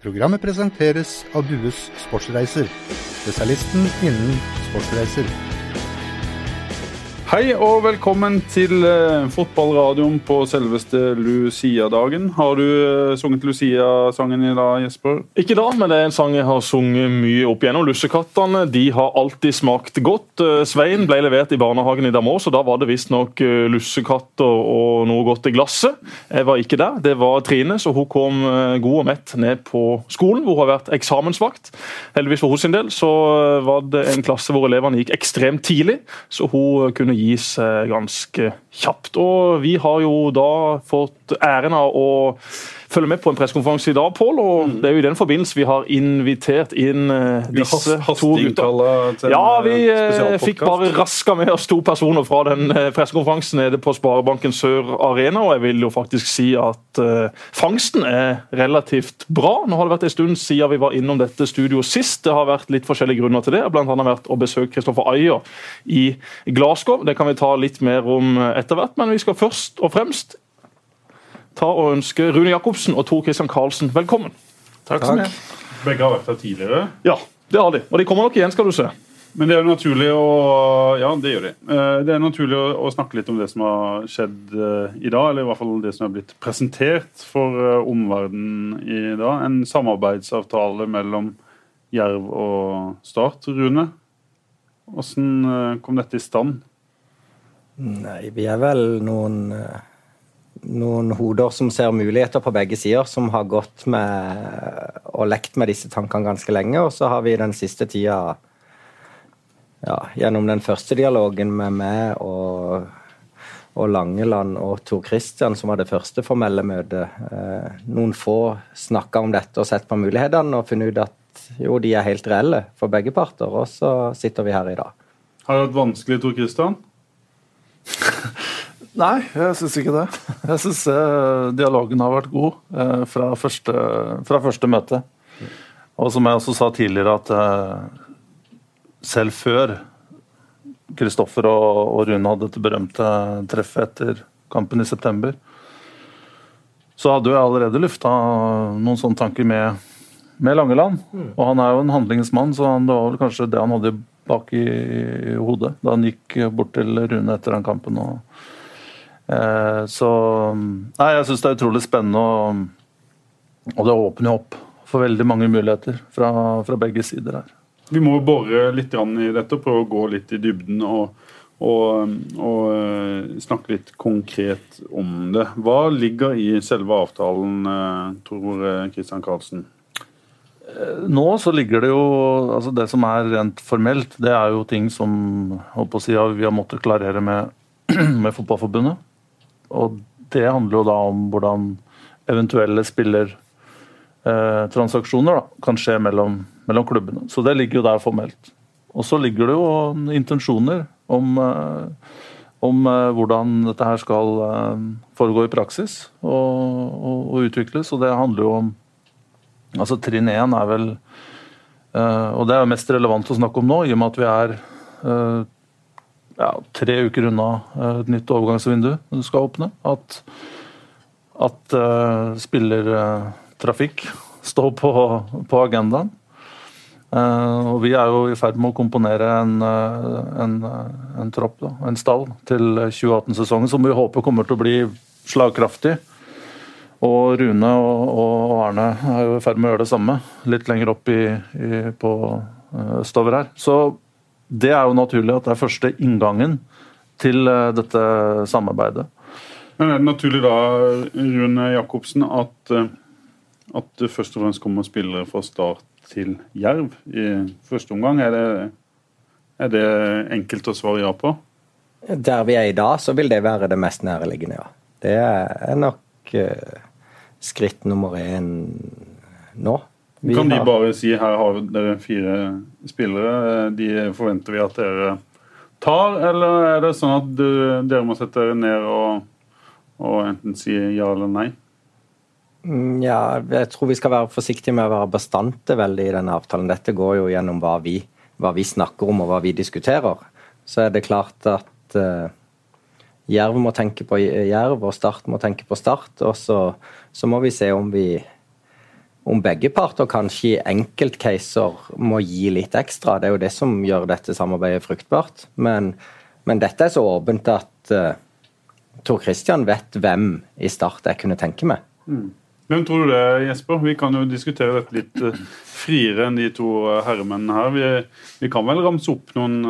Programmet presenteres av Dues Sportsreiser, spesialisten innen sportsreiser. Hei og velkommen til uh, fotballradioen på selveste Lucia-dagen. Har du uh, sunget Lucia-sangen i dag, Jesper? Ikke da, men det er en sang jeg har sunget mye opp igjennom. Lussekattene de har alltid smakt godt. Uh, Svein ble levert i barnehagen i Damås, og da var det visstnok lussekatter og noe godt i glasset. Jeg var ikke der. Det var Trine, så hun kom god og mett ned på skolen, hvor hun har vært eksamensvakt. Heldigvis for sin del så var det en klasse hvor elevene gikk ekstremt tidlig, så hun kunne gis ganske kjapt. Og vi har jo da fått æren av å følge med på en pressekonferanse i dag, Pål. Og mm. det er jo i den forbindelse vi har invitert inn uh, disse to gutta. Ja, vi uh, fikk bare raska med oss to personer fra den uh, pressekonferansen nede på Sparebanken Sør Arena, og jeg vil jo faktisk si at fangsten er relativt bra. Nå har det vært en stund siden vi var innom dette studioet sist. Det har vært litt forskjellige grunner til det. Blant annet vært å besøke Kristoffer Ayer i Glasgow. Det kan vi ta litt mer om etter hvert, men vi skal først og fremst ta og ønske Rune Jacobsen og Tor Christian Karlsen velkommen. Takk. Takk. Begge har vært her tidligere? Ja, det har de. Og de kommer nok igjen, skal du se. Men det er jo naturlig å Ja, det gjør de. Eh, det er naturlig å, snakke litt om det som har skjedd eh, i dag, eller i hvert fall det som er blitt presentert for eh, omverdenen i dag. En samarbeidsavtale mellom Jerv og Start. Rune, hvordan kom dette i stand? Nei, vi er vel noen noen hoder som ser muligheter på begge sider, som har gått med og lekt med disse tankene ganske lenge. Og så har vi den siste tida, ja, gjennom den første dialogen med meg og, og Langeland og Tor Christian, som var det første formelle møtet, eh, noen få snakka om dette og sett på mulighetene og funnet ut at jo, de er helt reelle for begge parter. Og så sitter vi her i dag. Har du hatt vanskelig, Tor Christian? Nei, jeg syns ikke det. Jeg syns eh, dialogen har vært god eh, fra, første, fra, første, møte. Og som jeg også sa tidligere, at eh, selv før Kristoffer og, og, Rune hadde dette berømte treffet etter kampen i september, så hadde jeg allerede lufta noen sånne tanker med, med Langeland. Mm. Og han er jo en handlingsmann, så han, det var vel kanskje det han hadde bak i, i hodet da han gikk bort til Rune etter den kampen. og så Nei, jeg syns det er utrolig spennende, og, og det åpner jo opp for veldig mange muligheter fra, fra, begge sider her. Vi må bore litt i dette og prøve å gå litt i dybden og, og, og eh, snakke litt konkret om det. Hva ligger i selve avtalen, tror Tor Kristian Karlsen? Nå så ligger det jo altså Det som er rent formelt, det er jo ting som si, vi har måttet klarere med, med Fotballforbundet. Og det handler jo da om hvordan eventuelle spillertransaksjoner eh, kan skje mellom, mellom, klubbene. Så det ligger jo der formelt. Og så ligger det jo intensjoner om, eh, om eh, hvordan dette her skal eh, foregå i praksis og, og, og, utvikles. Og det handler jo om Altså trinn én er vel Og det er jo mest relevant å snakke om nå, i og med at vi er ja, tre uker unna eh, et nytt overgangsvindu skal åpne. At, at uh, spillertrafikk står på, på agendaen. Uh, og vi er jo i ferd med å komponere en, en, en tropp, da, en stall, til 2018-sesongen som vi håper kommer til å bli slagkraftig. Og Rune og, og Arne er jo i ferd med å gjøre det samme, litt lenger opp i, i, på østover her. Så det er jo naturlig at det er første inngangen til eh, dette samarbeidet. Men Er det naturlig da, Rune Jacobsen, at, eh, at det først og fremst kommer spillere fra Start til Jerv i første omgang? Er det, er det enkelt å svare ja på? Der vi er i dag, så vil det være det mest nærliggende, ja. Det er nok uh, skritt nummer én nå. Vi kan de bare si her har dere fire spillere, de forventer vi at dere tar, eller er det sånn at dere må sette dere ned og, og enten si ja eller nei? Mm, ja, jeg tror vi skal være forsiktige med å være bastante veldig i denne avtalen. Dette går jo gjennom hva vi, hva vi snakker om og hva vi diskuterer. Så er det klart at uh, Jerv må tenke på Jerv, og Start må tenke på Start. Og så, så må vi se om vi om begge parter kanskje i enkeltcaser må gi litt ekstra. Det er jo det som gjør dette samarbeidet fruktbart. Men, men dette er så åpent at uh, Tor Christian vet hvem i Start jeg kunne tenke meg. Mm. Hvem tror du det er, Jesper? Vi kan jo diskutere dette litt uh, friere enn de to uh, herremennene her. Vi, vi, kan vel ramse opp noen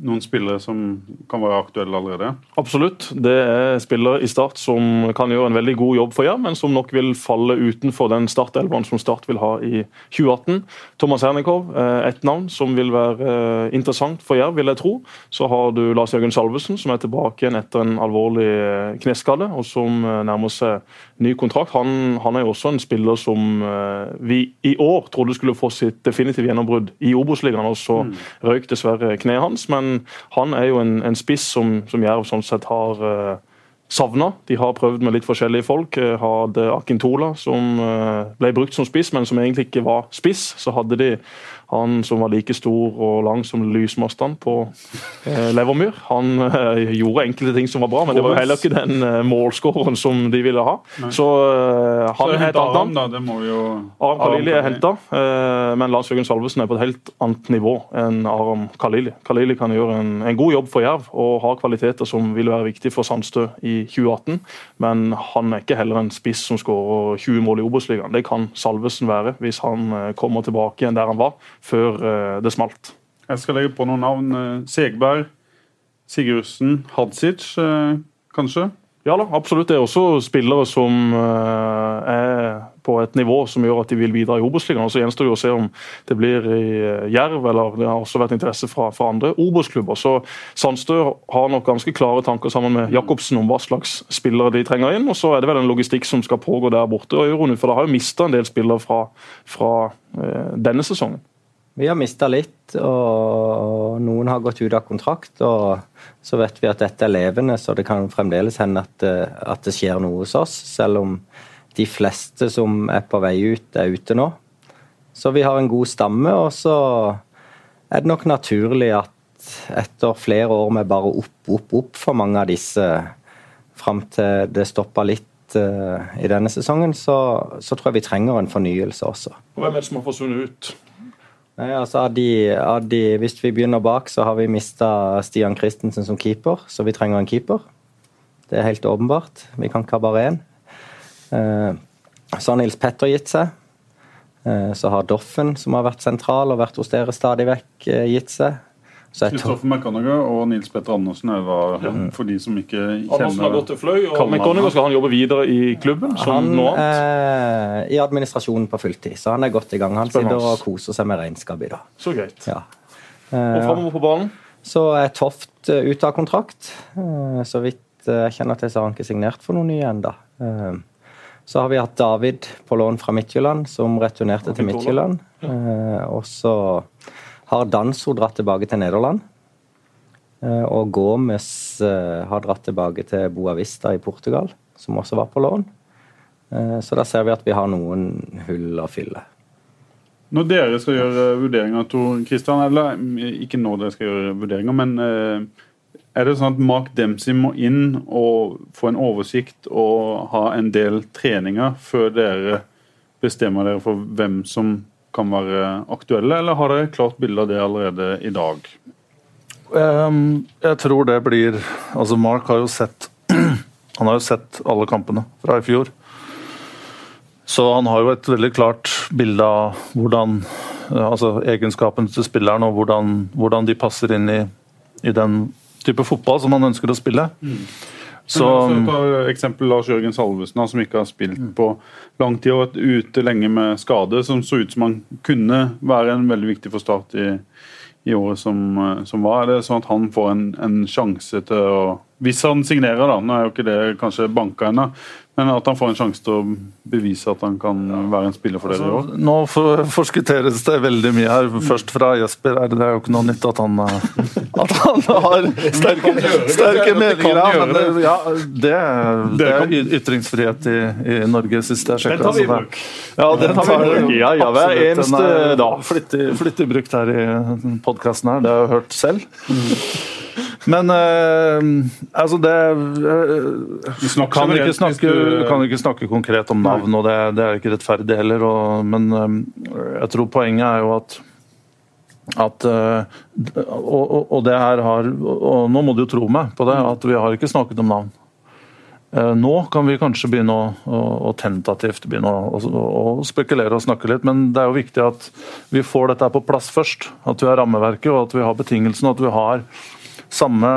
noen spillere som kan være aktuelle allerede? Absolutt. Det er spillere i Start som kan gjøre en veldig god jobb for Jerv, men som nok vil falle utenfor den startelveren som Start vil ha i 2018. Thomas Hernikov, et navn som vil være eh, interessant for Jerv, vil jeg tro. Så har du Lars Jørgen Salvesen, som er tilbake igjen etter en alvorlig eh, kneskade, og som eh, nærmer seg ny kontrakt. Han, han er jo også en spiller som vi i år trodde skulle få sitt definitive gjennombrudd i Obos-ligaen, og så mm. røyk dessverre kneet hans. men han er jo en, en spiss som, som Jerv sånn sett har uh, savna. De har prøvd med litt forskjellige folk. Eh, hadde Akintola, som uh, ble brukt som spiss, men som egentlig ikke var spiss. Så hadde de han som var like stor og lang som lysmastene på eh, Levermyr. Han eh, gjorde enkelte ting som var bra, men det var jo heller ikke den eh, målskåreren som de ville ha. Nei. Så eh, han er et annet navn. Aram Khalili er henta, eh, men Lars Jørgen Salvesen er på et helt annet nivå enn Aram Khalili. Khalili kan gjøre en, en god jobb for Jerv og har kvaliteter som vil være viktig for Sandstø i 2018, men han er ikke heller en spiss som skårer 20 mål i Obos-ligaen. Det kan Salvesen være hvis han eh, kommer tilbake igjen der han var før eh, det smalt. Jeg skal legge på noen navn. Eh, Segberg, Sigurdsen, Hadzic, eh, kanskje? Ja da, absolutt. Det er også spillere som er på et nivå som gjør at de vil videre i Obos-ligaen. Så gjenstår det å se om det blir i Jerv, eller det har også vært interesse fra, fra andre Obos-klubber. Så Sandstø har nok ganske klare tanker sammen med Jacobsen om hva slags spillere de trenger inn. Og så er det vel en logistikk som skal pågå der borte. Og for de har jo mista en del spillere fra, fra denne sesongen. Vi har mista litt, og noen har gått ut av kontrakt. og Så vet vi at dette er levende, så det kan fremdeles hende at, at det skjer noe hos oss. Selv om de fleste som er på vei ut, er ute nå. Så vi har en god stamme, og så er det nok naturlig at etter flere år med bare opp, opp, opp for mange av disse, fram til det stoppa litt uh, i denne sesongen, så, så, tror jeg vi trenger en fornyelse også. Hvem er det som har forsvunnet ut? Nei, altså av de, Hvis vi begynner bak, så har vi mista Stian Christensen som keeper, så vi trenger en keeper. Det er helt åpenbart. Vi kan ikke ha bare én. Eh, så har Nils Petter gitt seg. Eh, så har Doffen, som har vært sentral og vært hos dere stadig vekk, eh, gitt seg. Kristoffer McConagher og Nils Petter Andersen var ja. for de som ikke kjenner Andersen har gått til Fløy, og McConagher skal han jobbe videre i klubben? han eh, i administrasjonen på fulltid, så han er godt i gang. Han Spennende. sitter og koser seg med regnskap i dag. Så greit. Ja. Og framover på banen? Så er Toft eh, ute av kontrakt. Eh, så vidt eh, jeg kjenner til, så har han ikke signert for noe nye ennå. Så har vi hatt David på lån fra Midtjylland, som returnerte til Midtjylland. Og så har Danso dratt tilbake til Nederland. Eh, og Gomez eh, har dratt tilbake til Boavista i Portugal, som også var på lån. Eh, så da ser vi at vi har noen hull å fylle. Når dere skal gjøre vurderinger, Tor Christian, eller ikke når dere skal gjøre vurderinger, men er det sånn at Mark Dempsey må inn og få en oversikt og ha en del treninger før dere bestemmer dere for hvem som kan være aktuelle, eller har dere klart bilde av det allerede i dag? Um, jeg tror det blir Altså, Mark har jo sett Han har jo sett alle kampene fra i fjor. Så han har jo et veldig klart bilde av hvordan altså egenskapene til spilleren og hvordan, hvordan de passer inn i, i, den type fotball som han ønsker å spille. Mm. Så, ta eksempel Lars Jørgen Salvesen, som ikke har spilt mm. på lang tid og vært ute lenge med skade, som så ut som han kunne være en veldig viktig for Start i, i året som, eh, som, var. Er det sånn at han får en, en sjanse til å Hvis han signerer, da, nå er jo ikke det kanskje banka ennå, men at han får en sjanse til å bevise at han kan være en spiller for dere i år? Altså, nå for, forskutteres det veldig mye her. Først fra Jesper. Det er jo ikke noe nytt at han, at han har sterke, sterke meninger. Men det, ja, det, det er ytringsfrihet i, i Norge, sist jeg sjekka. Den tar vi i bruk. Ja, den tar vi bruk. Ja, ja, hver eneste dag. Flittig, flittig brukt her i podkasten her. Det har jeg hørt selv. Men uh, altså det uh, kan, ikke snakke, du... kan ikke snakke konkret om navn, og det, det er ikke rettferdig heller. Og, men uh, jeg tror poenget er jo at at og, og, det her har og Nå må du jo tro meg på det, at vi har ikke snakket om navn. Nå kan vi kanskje begynne å, å, å tentativt begynne å, å, spekulere og snakke litt, men det er jo viktig at vi får dette på plass først. At vi har rammeverket og at vi har betingelsene. At vi har samme,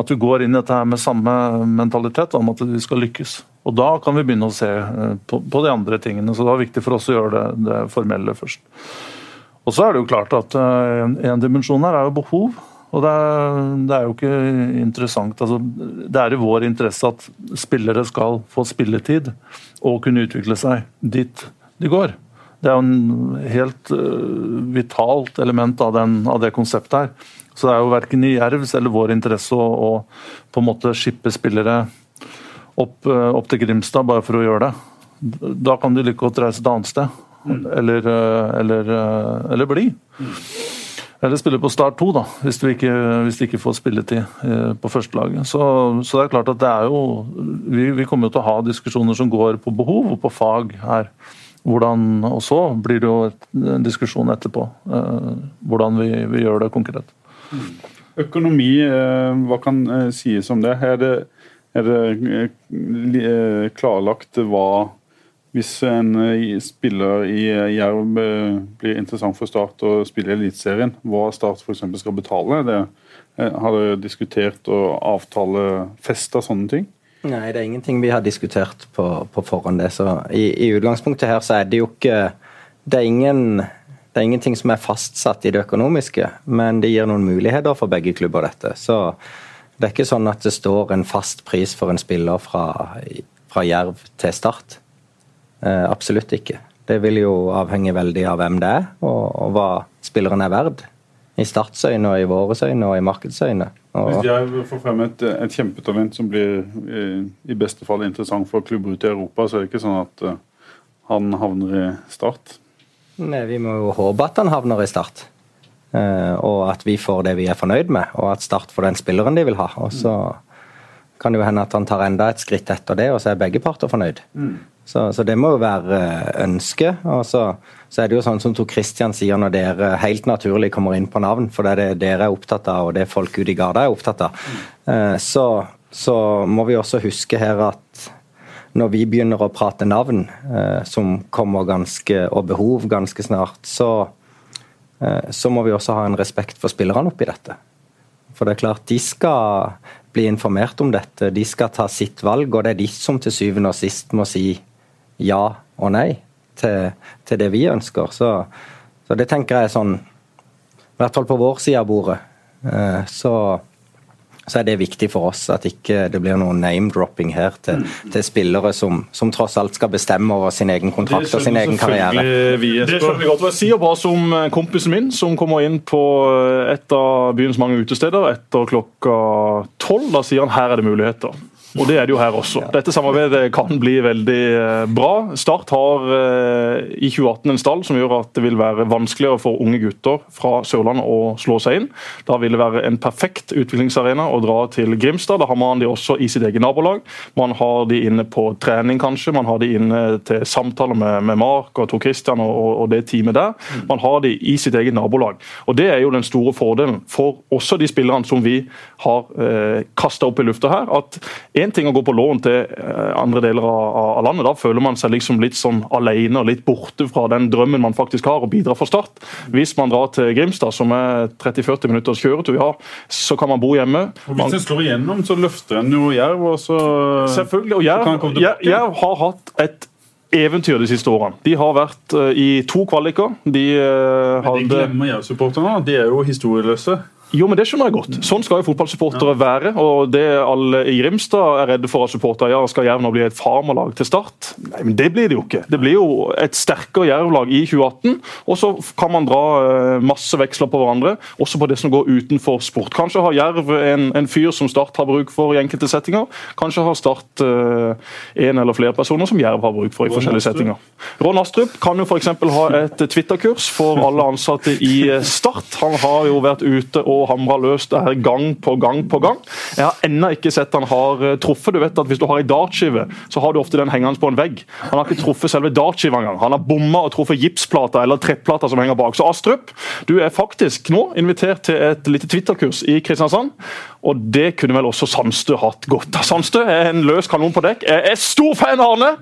at vi går inn i dette her med samme mentalitet om at vi skal lykkes. Og Da kan vi begynne å se eh, på, på de andre tingene. så Det var viktig for oss å gjøre det, det formelle først. Og så er det jo klart at uh, En dimensjon her er jo behov. Og det er, det er, jo ikke interessant. Altså, det er i vår interesse at spillere skal få spilletid og kunne utvikle seg dit de går. Det er jo en helt uh, vitalt element av, den, av det konseptet her. Så det er jo verken i Jervs eller vår interesse å, å på en måte skippe spillere opp, eh, opp, til Grimstad bare for å gjøre det. Da kan de like godt reise et annet sted. Eller, eh, eller, eh, eller bli. Eller spille på Start 2, da, hvis de ikke, hvis de ikke får spilletid på førstelaget. Så, så det er klart at det er jo vi, vi kommer jo til å ha diskusjoner som går på behov og på fag her. Hvordan, og så blir det jo en diskusjon etterpå eh, hvordan vi, vi, gjør det konkret. Økonomi, eh, hva kan eh, sies om det? Er det, er det klarlagt hva hvis en spiller i Jerv blir interessant for Start og spiller i Eliteserien, hva Start f.eks. skal betale? Det, har dere diskutert og avtalefesta sånne ting? Nei, det er ingenting vi har diskutert på, på forhånd. det. Så i, i, utgangspunktet her så er det jo ikke Det er ingen det er ingenting som er fastsatt i det økonomiske, men det gir noen muligheter for begge klubber, dette. Så det er ikke sånn at det står en fast pris for en spiller fra, fra Jerv til Start. Eh, absolutt ikke. Det vil jo avhenge veldig av hvem det er, og, og hva spilleren er verd. I Starts og i våre øyne og i markedets øyne. Hvis jeg får frem et, et, kjempetalent som blir i, i beste fall interessant for klubber ute i Europa, så er det ikke sånn at uh, han havner i Start? Nei, Vi må jo håpe at han havner i Start. Uh, og at vi får det vi er fornøyd med, og at Start får den spilleren de vil ha. Og så kan det jo hende at han tar enda et skritt etter det, og så er begge parter fornøyd. Mm. Så, så, det må jo være eh, ønsket. Og så, så, er det jo sånn som Tor Christian sier når dere helt naturlig kommer inn på navn, for det er det dere er opptatt av, og det folk ute i Garda er opptatt av, uh, så, så må vi også huske her at når vi begynner å prate navn, eh, som kommer ganske, og behov ganske snart, så, eh, så må vi også ha en respekt for spillerne oppi dette. For det er klart, de skal bli informert om dette, de skal ta sitt valg, og det er de som til syvende og sist må si ja og nei til, til det vi ønsker. Så, så, det tenker jeg er sånn I hvert fall på vår side av bordet. Eh, så så er det viktig for oss at ikke det blir noen name-dropping her til, til spillere som, som, tross alt skal bestemme over sin egen kontrakt og sin egen karriere. Vi, det skjønner vi godt. Jeg sier bare som kompisen min, som kommer inn på et av byens mange utesteder etter klokka tolv. Da sier han her er det muligheter. Og det er det jo her også. Dette samarbeidet kan bli veldig eh, bra. Start har eh, i 2018 en stall som gjør at det vil være vanskeligere for unge gutter fra Sørlandet å slå seg inn. Da vil det være en perfekt utviklingsarena å dra til Grimstad. Da har man de også i sitt eget nabolag. Man har de inne på trening, kanskje. Man har de inne til samtaler med, med Mark og Tor Christian og, og, det teamet der. Man har de i sitt eget nabolag. Og Det er jo den store fordelen for også de spillerne som vi har eh, kasta opp i lufta her. at Én ting å gå på lån til eh, andre deler av, landet. Da føler man seg liksom litt sånn alene og litt borte fra den drømmen man faktisk har, å bidra for Start. Hvis man drar til Grimstad, som er 30-40 minutters kjøretur har, så kan man bo hjemme. Og Hvis en slår igjennom, så løfter en jo Jerv, og så Selvfølgelig. Og Jerv, Jerv har hatt et eventyr de siste årene. De har vært uh, i to kvaliker. De uh, Men de glemmer Jerv-supporterne. De er jo historieløse. Jo, men det skjønner jeg godt. Sånn skal jo fotballsupportere være. og Det alle i Grimstad er redde for at supportere ja, skal Jerv nå bli et farmerlag til start. Nei, men Det blir det jo ikke. Det blir jo et sterkere Jerv-lag i 2018. Og så kan man dra eh, masse veksler på hverandre, også på det som går utenfor sport. Kanskje har Jerv en, en fyr som Start har bruk for i enkelte settinger. Kanskje har Start uh, en eller flere personer som Jerv har bruk for i forskjellige settinger. Ron Astrup kan jo f.eks. ha et Twitter-kurs for alle ansatte i Start. Han har jo vært ute og og hamra løs det her gang på gang på gang. Jeg har ennå ikke sett han har eh, truffet. Du vet at Hvis du har ei dartskive, så har du ofte den hengende på en vegg. Han har ikke truffet selve dartskiva engang. Han har bomma og truffet gipsplata eller trettplata som henger bak. Så Astrup, du er faktisk nå invitert til et lite Twitter-kurs i Kristiansand. Og det kunne vel også Sandstø hatt godt av. Sandstø er en løs kanon på dekk. Jeg er stor fan av Arne!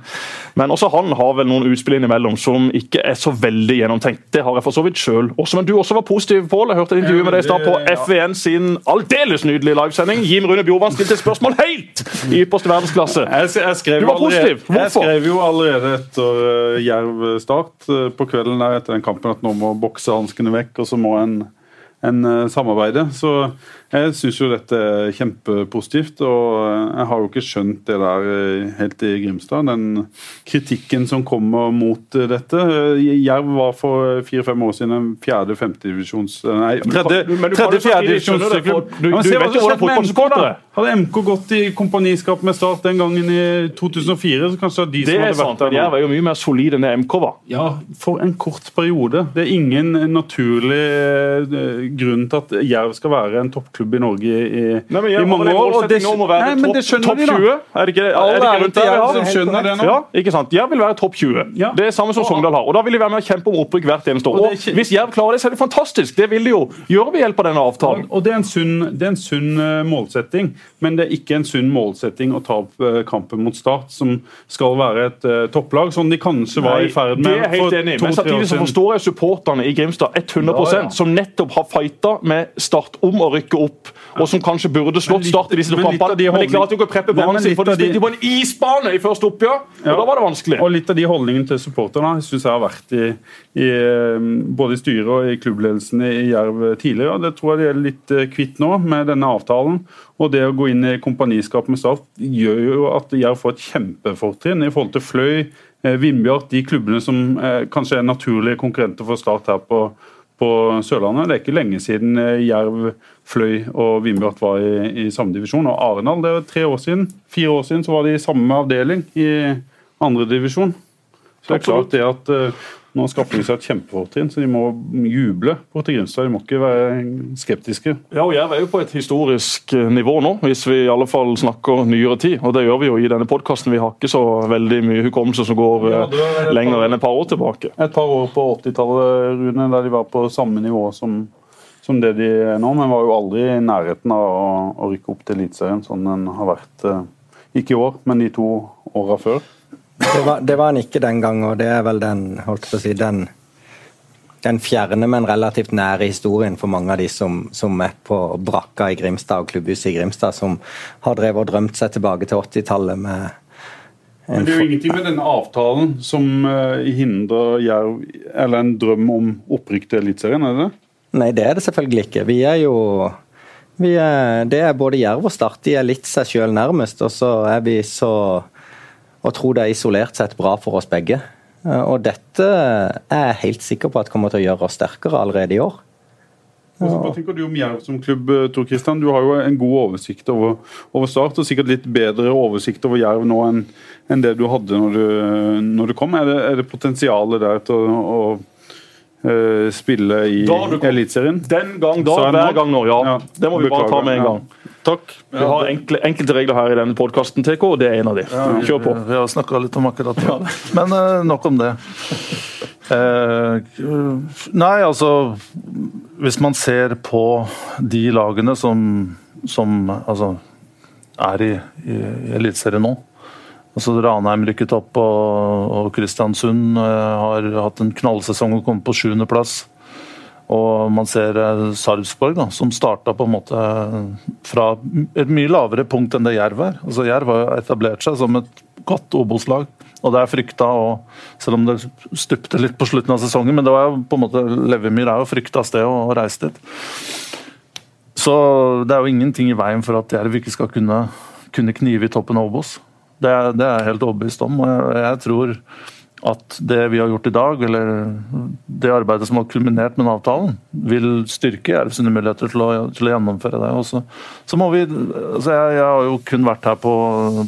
Men også han har vel noen utspill innimellom som ikke er så veldig gjennomtenkt. Det har jeg for så vidt sjøl også. Men du også var positiv, Pål. Jeg hørte et intervju med deg i stad på FVN sin aldeles nydelige livesending. Jim Rune Bjorvann stilte spørsmål helt i ypperste verdensklasse. Jeg, skrev Du var positiv. Hvorfor? jeg skrev jo allerede etter uh, Jerv start uh, på kvelden der etter den kampen at nå må boksehanskene vekk, og så må en, en uh, samarbeide. Så jeg syns jo dette er kjempepositivt. Og jeg har jo ikke skjønt det der uh, helt i Grimstad. Den kritikken som kommer mot dette. Jerv var for fire-fem år siden en fjerde-femtedivisjons... Nei, tredje- Men du kan jo samtidig skjønne det, for du- du se vet jo hvordan er. Hadde MK gått i kompaniskap med Start den gangen i 2004, så kanskje de Det som er hadde sant. vært der Jerv nå. er jo mye mer solid enn det MK var. Ja, for en kort periode. Det er ingen naturlig eh, grunn til at Jerv skal være en toppklubb i Norge i, Nei, jeg, i mange år. og det- Nei, men det topp skjønner topp 20? Er det ikke, er det ikke rundt der Ja, som skjønner det nå. Ja, ikke sant? Jerv vil være topp 20. Ja. Det er samme som Sogndal har. og Da vil de være med å kjempe om opprykk hvert eneste år. Og Og Hvis Jerv klarer det, så er det fantastisk. Det vil de jo gjøre ved hjelp av denne avtalen. Og det er en sunn, det er en sunn eh, målsetting, men det er ikke en sunn målsetting å ta opp eh, kampen mot Start, som skal være et uh, topplag, som de kanskje var i ferd med det er helt for enig Men samtidig år så siden. forstår jeg supporterne i Grimstad 100 Ja, ja. som nettopp har fighta med Start om å rykke opp, og som kanskje burde slått Start i disse kampene. de Men de klarte ikke å preppe banen sin, for de spilte på en isbane i første oppgjør, Ja. og da var det vanskelig. Og litt av de holdningene til supporterne syns jeg har vært i, i eh, både i styret og i klubbledelsen i Jerv tidligere. Det tror jeg de er litt eh, kvitt nå med denne avtalen. Og det å gå inn i kompaniskap med Start gjør jo at Jerv får et kjempefortrinn i forhold til Fløy, eh, Vindbjart, de klubbene som eh, kanskje er naturlige konkurrenter for Start her på, på Sørlandet. Det er ikke lenge siden eh, Jerv, Fløy og Vindbjart var i, i samme divisjon. Og Arendal, det er tre år siden, fire år siden, så var de i samme avdeling i andredivisjon. Så det er klart det at eh, nå skaffer de seg et kjempefortrinn, så de må juble på i Grimstad. De må ikke være skeptiske. Ja, og Jerv er jo på et historisk eh, nivå nå, hvis vi i alle fall snakker nyere tid. Og det gjør vi jo i denne podkasten. Vi har ikke så veldig mye hukommelse som går Ja, eh, lenger par- enn et par år tilbake. Et par år på 80-tallet, Rune, der de var på samme nivå som, som det de er nå, men var jo aldri i nærheten av å, å rykke opp til Eliteserien, sånn den har vært eh, ikke i år, men de to åra før. Det var, det var han ikke den gang, og det er vel den holdt på å si, den, den fjerne, men relativt nære historien for mange av de som, som er på brakka i Grimstad og klubbhuset i Grimstad, som har drevet og drømt seg tilbake til 80-tallet med Men det er jo ingenting med denne avtalen som eh, hindrer Jerv Eller en drøm om opprykk til Eliteserien, er det det? Nei, det er det selvfølgelig ikke. Vi er jo vi er, Det er både Jerv og Start. De er litt seg sjøl nærmest, og så er vi så Og tror det er isolert sett bra for oss begge. Eh, Og dette er jeg helt sikker på at kommer til å gjøre oss sterkere allerede i år. Altså, Hva tenker du om Jerv som klubb, eh, Tor Kristian? Du har jo en god oversikt over, over Start, og sikkert litt bedre oversikt over Jerv nå enn enn det du hadde når du, når du kom. Er det, er det potensialet der til å, å eh, spille i. Eliteserien? Den gang da, Så er hver gang nå, ja. Ja. Det må vi bare ta med en gang. ja. Takk. Vi har enkle, enkelte regler her i denne podkasten, TK, og det er en av de. Kjør på. Vi har snakka litt om akkurat det. Men uh, nok om det. Uh, nei, altså Hvis man ser på de lagene som, som altså, er i, i, i Eliteserien nå altså Ranheim rykket opp, og, og Kristiansund uh, har hatt en knallsesong og kommet på sjuendeplass. Og man ser eh, Sarpsborg, da, som starta på en måte fra et mye lavere punkt enn det Jerv er. Altså Jerv har etablert seg som et godt Obos-lag. Og det er frykta, og selv om det stupte litt på slutten av sesongen, men det var jo på en måte Levemyr er jo frykta sted å og reise dit. Så det er jo ingenting i veien for at Jerv ikke skal kunne, kunne knive i toppen av Obos. Det det er jeg helt overbevist om. og jeg, jeg tror at det vi har gjort i dag, eller det arbeidet som har kulminert med avtalen, vil styrke Jerv sine muligheter til å, til å gjennomføre det. Og så, må vi, altså jeg, jeg har jo kun vært her på,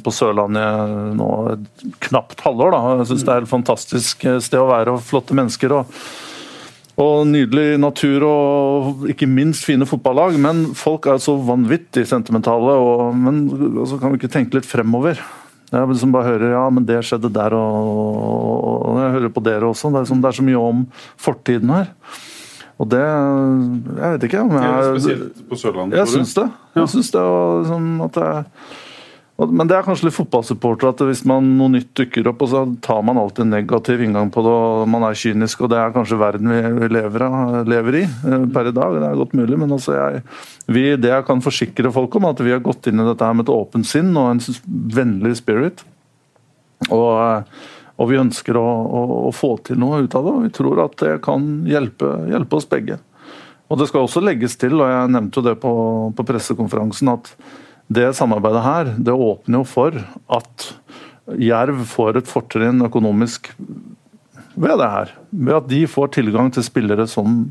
på Sørlandet nå et knapt halvår. da, Jeg syns det er et fantastisk sted å være og flotte mennesker. og Og nydelig natur og ikke minst fine fotballag. Men folk er så vanvittig sentimentale. Og, men så kan vi ikke tenke litt fremover. Jeg liksom bare hører ja, men det skjedde der, og, og jeg hører på dere også. Det er, som, det er så mye om fortiden her. Og det Jeg vet ikke. Men jeg, Spesielt på Sørlandet. jeg syns det. Jeg syns det Og, liksom at og- men det er kanskje litt fotballsupporter at hvis man noe nytt dukker opp, og så tar man alltid en negativ inngang på det, og man er kynisk, og det er kanskje verden vi lever, lever i eh, per i dag. Det er godt mulig, men altså jeg, vi, det jeg kan forsikre folk om, at vi har gått inn i dette her med et åpent sinn og en vennlig spirit. Og, eh, og vi ønsker å, å, å få til noe ut av det, og vi tror at det kan hjelpe, hjelpe oss begge. Og Det skal også legges til, og jeg nevnte jo det på, på pressekonferansen, at det samarbeidet her det åpner jo for at Jerv får et fortrinn økonomisk ved det her. Ved at de får tilgang til spillere som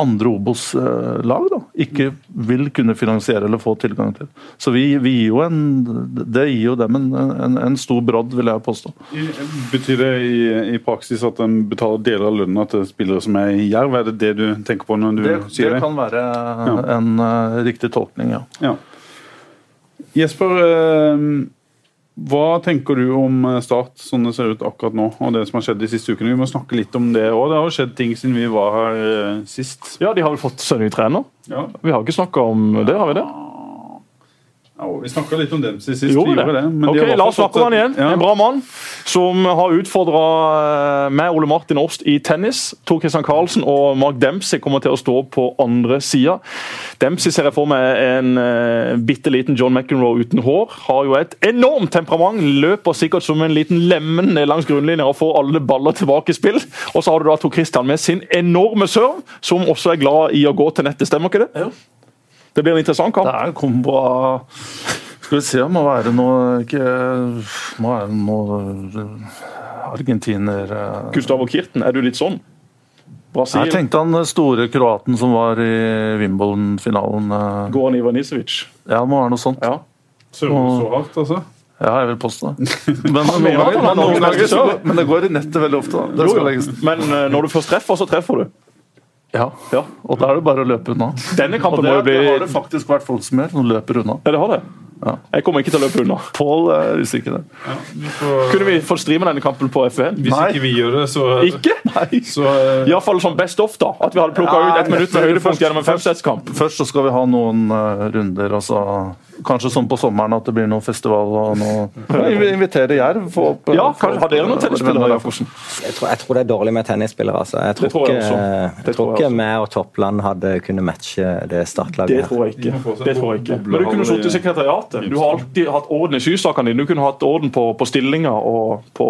andre Obos-lag da, ikke vil kunne finansiere eller få tilgang til. Så vi, vi gir jo en, Det gir jo dem en, en, en stor brodd, vil jeg påstå. Betyr det i, i praksis at en betaler deler av lønna til spillere som er i Jerv? Er det det du tenker på når du Det, sier det det? kan være en uh, riktig tolkning, ja. Ja. Jesper, eh, hva tenker du om eh, Start sånn det ser ut akkurat nå, og det som har skjedd de siste ukene? Vi må snakke litt om det òg. Det har jo skjedd ting siden vi var her eh, sist. Ja, de har vel fått seg ny trener. Ja. Vi har ikke snakka om det, har vi det? Ja, vi snakka litt om Dempsey sist. Vi gjorde det. men de ok, har La oss snakke fått om han igjen. Ja. En bra mann som har utfordra meg, Ole Martin Årst, i tennis. Tor Christian Karlsen og Mark Dempsey kommer til å stå på andre sida. Dempsey ser jeg for meg en uh, bitte liten John McEnroe uten hår. Har jo et enormt temperament. Løper sikkert som en liten lemen ned langs grunnlinja og får alle baller tilbake i spill. Og så har du da Tor Christian med sin enorme serve, som også er glad i å gå til nettet. Stemmer ikke det? Jo. Det blir en interessant kamp. Det er en kombo av Skal vi se, det må være noe ikke, må være noe eh, argentiner eh. Gustavo Kirten, er du litt sånn? Brasil? Jeg tenkte han store kroaten som var i Wimbledon-finalen. eh. Goran Ivanisevic. Ja, det må være noe sånt. Ja. Så, så hardt, altså. Ja, jeg vil påstå det. Men, men, det går i nettet veldig ofte. Da. Det Jo, skal jo. legges. Men eh, når du først treffer, så treffer du. Ja, Ja. og da er det bare å løpe unna. Denne kampen det, bli det har det faktisk vært folk som gjør, som løper unna. Ja, det har det. Ja. Jeg kommer ikke til å løpe unna. Pål er usikker der. Ja, vi får, Kunne vi få streame denne kampen på F1? hvis Nei. ikke vi gjør det, så, Ikke? så hvert Iallfall som best of, da. At vi hadde plukka Ja, ut ett minutt med høydepunkt gjennom en femsettskamp. Først så skal vi ha noen uh, runder, og så kanskje sånn på sommeren at det blir noen festival og noe Invitere Jerv. Få opp Ja, kanskje, Har dere noen tennisspillere? Jacobsen? Jeg tror, jeg tror det er dårlig med tennisspillere. Altså. Jeg tror, tror jeg ikke, jeg tror tror jeg ikke vi og Toppland hadde kunnet matche det startlaget. Det tror jeg ikke. Det tror jeg ikke. Men du kunne sittet i i- sekretariatet. Du har alltid hatt orden i sysakene dine. Du kunne hatt orden på, på stillinger og på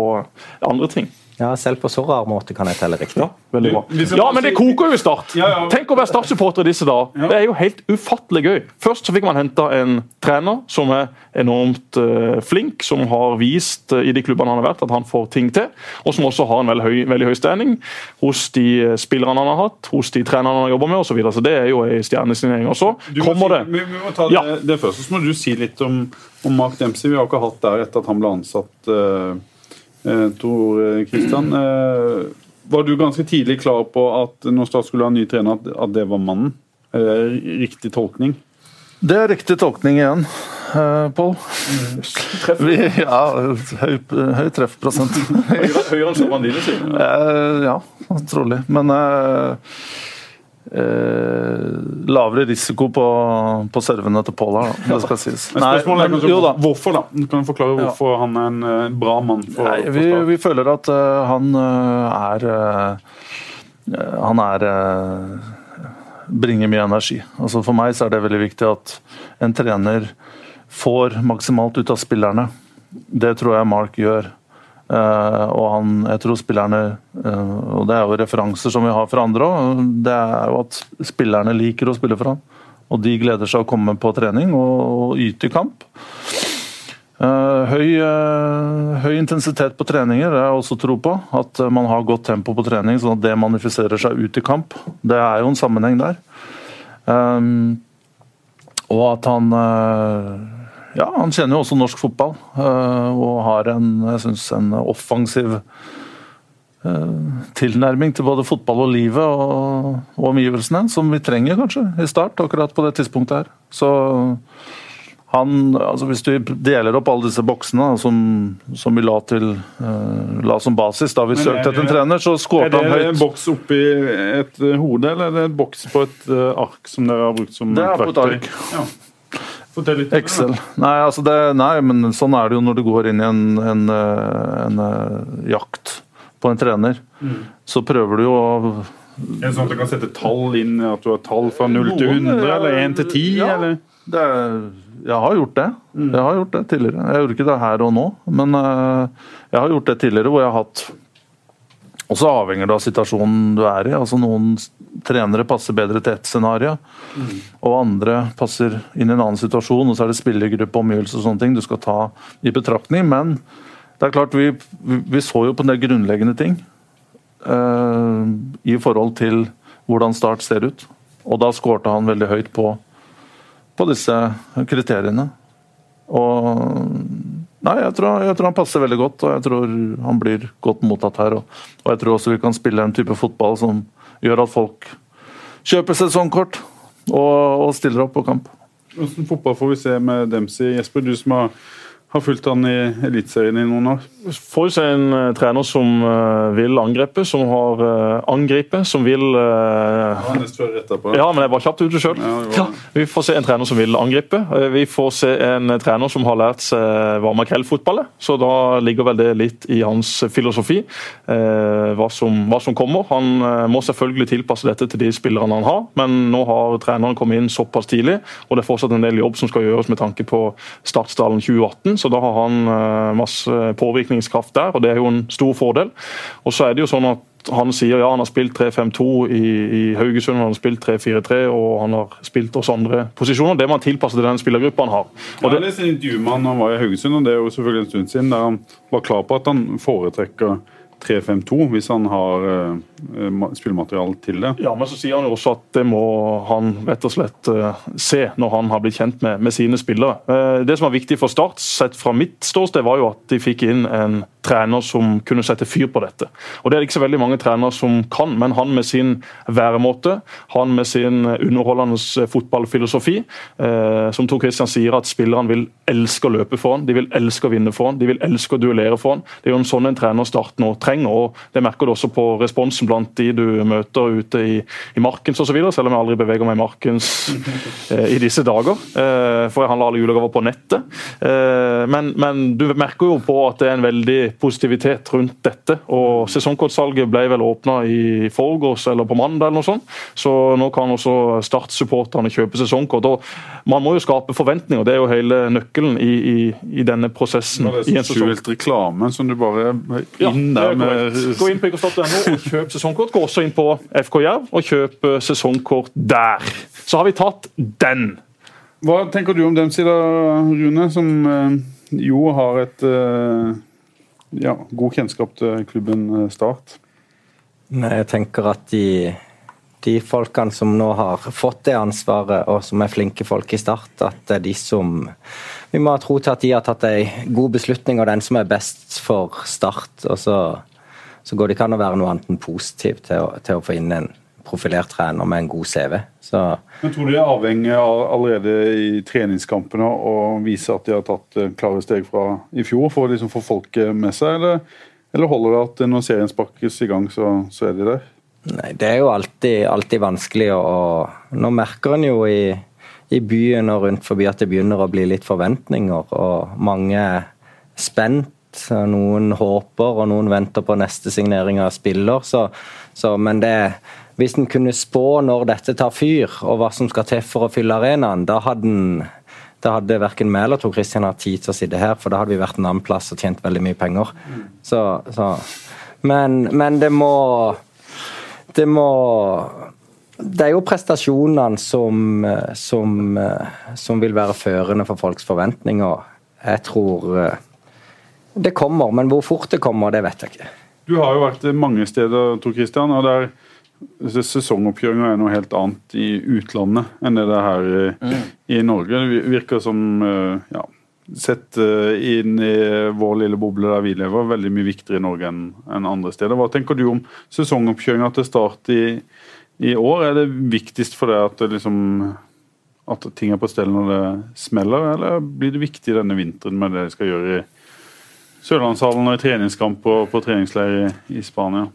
andre ting. Ja, selv på så rar måte kan jeg telle riktig. Ja, veldig bra. Ja, men det koker jo i Start. Tenk å være Start-supporter i disse dager. Det er jo helt ufattelig gøy. Først så fikk man henta en trener som er enormt eh, flink, som har vist eh, i de klubbene han har vært at han får ting til, og som også har en veldig høy, veldig høy standing hos de eh, spillerne han har hatt, hos de trenerne han har jobba med osv. Så, videre. så det er jo ei stjernesignering. Og så kommer det Vi, må ta det først. Så må du si litt om, om Mark Dempsey. Vi har ikke hatt der etter at han ble ansatt, uh, Tor Kristian. var du ganske tidlig klar på at når Start skulle ha ny trener, at, det var mannen? Er det riktig tolkning? Det er riktig tolkning igjen, uh, Pål. Vi- Ja, høy, høy treffprosent. høyere, enn dine, sier du. Eh, ja, trolig. Men eh, eh, lavere risiko på, på servene til Pål her, da. Det skal sies. Men spørsmålet er kanskje jo da. hvorfor, da? Du kan forklare hvorfor han er en uh, bra mann for, Nei, vi, vi føler at uh, han uh, er Han er bringer mye energi. Altså For meg så er det veldig viktig at en trener får maksimalt ut av spillerne. Det tror jeg Mark gjør. Eh, og han, jeg tror spillerne eh, Og det er jo referanser som vi har fra andre òg. Det er jo at spillerne liker å spille for han. Og de gleder seg å komme på trening og, yte kamp. Eh, høy, høy intensitet på treninger det har jeg også tro på. At man har godt tempo på trening, sånn at det manifiserer seg ut i kamp. Det er jo en sammenheng der. Og at han Ja, han kjenner jo også norsk fotball. eh, og har en, jeg synes, en offensiv eh, tilnærming til både fotball og livet og, og omgivelsene, som vi trenger kanskje i start, akkurat på det tidspunktet her. Så han, altså Hvis du deler opp alle disse boksene som, som, vi la, til, uh, la som basis da vi søkte etter en trener, så skåret han høyt. Er det en boks oppi et hode, eller er det en boks på et ark som dere har brukt som verktøy? Det er på et ark. Ja. Excel. Nei, altså det, nei, men sånn er det jo når du går inn i en, en, en, en jakt på en trener. Mm. Så prøver du jo å er sånn at du kan sette tall inn, at du har tall fra 0 til 100, eller 1 til 10? Ja, eller? Det er jeg har gjort det. Mm. Jeg har gjort det tidligere. Jeg gjorde ikke det her og nå, men uh, jeg har gjort det tidligere hvor jeg har hatt Og så avhenger det av situasjonen du er i. altså Noen trenere passer bedre til ett scenario, mm. og andre passer inn i en annen situasjon. Og så er det spillergruppe, omgivelser og sånne ting du skal ta i betraktning. Men det er klart, vi, vi, så jo på en del grunnleggende ting uh, i forhold til hvordan Start ser ut. Og da skårte han veldig høyt på på disse kriteriene. Og Nei, jeg tror, jeg tror, han passer veldig godt, og jeg tror han blir godt mottatt her. Og, og jeg tror også vi kan spille en type fotball som gjør at folk kjøper sesongkort og, og stiller opp på kamp. Hvordan fotball får vi se med Dempsey? Jesper, du som har har fulgt han i Eliteserien i noen år. Får se en uh, trener som uh, vil angripe, som har uh, angripe, som vil uh, ja, før etterpå. Ja, men jeg var kjapt ute sjøl. Ja, ja, vi får se en trener som vil angripe. vi får se en trener som har lært seg hva makrellfotball er. Så da ligger vel det litt i hans filosofi, hva som, hva, som, kommer. Han må selvfølgelig tilpasse dette til de spillerne han har, men nå har treneren kommet inn såpass tidlig, og det er fortsatt en del jobb som skal gjøres med tanke på startstallen 2018 så da har han eh, masse påvirkningskraft der, og det er jo en stor fordel. Og så er det jo sånn at han sier ja, han har spilt 3-5-2 i, i, Haugesund, han har spilt 3-4-3 og han har spilt oss andre posisjoner. Det må han tilpasse til den spillergruppa han har. Og ja, det... Jeg leste intervju med han han var i Haugesund, og det er jo selvfølgelig en stund siden, der han var klar på at han foretrekker 3-5-2 hvis han har uh, spillemateriale til det. Ja, men så sier han jo også at det må han rett og slett uh, se når han har blitt kjent med, med sine spillere. Uh, det som var viktig for Start, sett fra mitt ståsted, var jo at de fikk inn en trener som kunne sette fyr på dette. Og Det er det ikke så veldig mange trenere som kan, men han med sin væremåte, han med sin underholdende fotballfilosofi, eh, som Tor Christian sier at spillerne vil elske å løpe for han, de vil elske å vinne for han, de vil elske å duellere for han. Det er jo en sånn en trener Start nå trenger, og det merker du også på responsen blant de du møter ute i, i Markens osv., selv om jeg aldri beveger meg i Markens eh, i disse dager, eh, for jeg handler alle julegaver på nettet. Eh, men, men du merker jo på at det er en veldig positivitet rundt dette. og Sesongkortsalget ble vel åpna i forgårs eller på mandag, eller noe sånt. så nå kan også Start-supporterne kjøpe sesongkort. og Man må jo skape forventninger, det er jo hele nøkkelen i, i, i denne prosessen. Det er sånn skjult reklame som du bare inn der med Gå inn på ikerstart.no og kjøp sesongkort. Gå også inn på FK Jerv og kjøp sesongkort der. Så har vi tatt den. Hva tenker du om den sida, Rune, som eh, jo har et uh ja, god kjennskap til klubben eh, Start? Nei, jeg tenker at de, de folkene som nå har fått det ansvaret, og som er flinke folk i Start, at det er de som Vi må ha tro til at de har tatt en god beslutning, og den som er best for Start. Og så, så går det ikke an å være noe annet enn positiv til å, til å få inn en profilert trener med en god CV. Så, Men Tror du de er avhengig av allerede i treningskampene å vise at de har tatt eh, klare steg fra i fjor, for å liksom få folket med seg, eller, eller, holder det at når serien sparkes i gang, så, så er de der? Nei, Det er jo alltid, alltid vanskelig, og nå merker en jo i, i byen og rundt forbi at det begynner å bli litt forventninger, og mange er spent. Noen håper, og noen venter på neste signering av spiller. Så, så, men det, hvis en kunne spå når dette tar fyr, og hva som skal til for å fylle arenaen, da hadde en da hadde verken vi eller Tor Christian hatt tid til å sitte her, for da hadde vi vært en annen plass og tjent veldig mye penger. Så, så. Men, men, det må Det må Det er jo prestasjonene som, som, som vil være førende for folks forventninger. Jeg tror det kommer, men hvor fort det kommer, det vet jeg ikke. Du har jo vært mange steder, Tor Christian, og der Sesongoppkjøringa er noe helt annet i utlandet enn det det er her i, mm. i Norge. Det virker som eh, ja, sett eh, inn i vår lille boble der vi lever, veldig mye viktigere i Norge enn andre steder. Hva tenker du om sesongoppkjøringa til start i, i år? Er det viktigst for deg at, det liksom, at ting er på stell når det smeller, eller blir det viktig denne vinteren med det de skal gjøre i Sørlandshallen og i treningskamp og på treningsleir i, i Spania?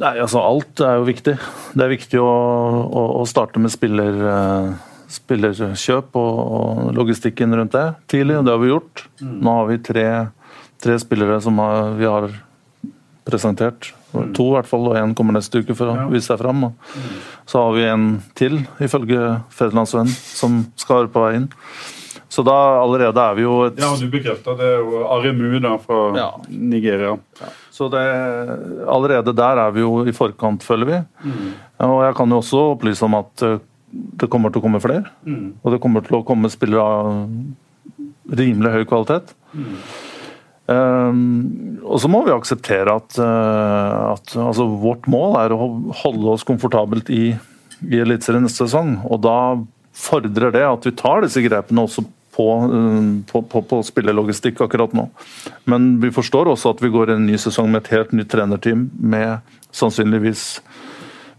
Nei, altså Alt er jo viktig. Det er viktig å, å, å starte med spiller, eh, spillerkjøp og, og, logistikken rundt det tidlig, og det har vi gjort. Nå har vi tre, tre spillere som har, vi har presentert. To i hvert fall, og én kommer neste uke for å vise seg fram. Og så har vi en til, ifølge Federlandsvenn, som skal være på vei inn. Så da allerede er vi jo et Ja, du bekrefta det. er Aremu da, fra Ja. Nigeria. Så det, allerede der er vi jo i forkant, føler vi. Og jeg kan jo også opplyse om at eh, det kommer til å komme flere. Og det kommer til å komme spillere av rimelig høy kvalitet. Um, og så må vi akseptere at, uh, at altså, vårt mål er å holde oss komfortabelt i, i Eliteserien neste sesong. Og da fordrer det at vi tar disse grepene også på, eh, på, på, på spillelogistikk akkurat nå. Men vi forstår også at vi går en ny sesong med et helt nytt trenerteam med sannsynligvis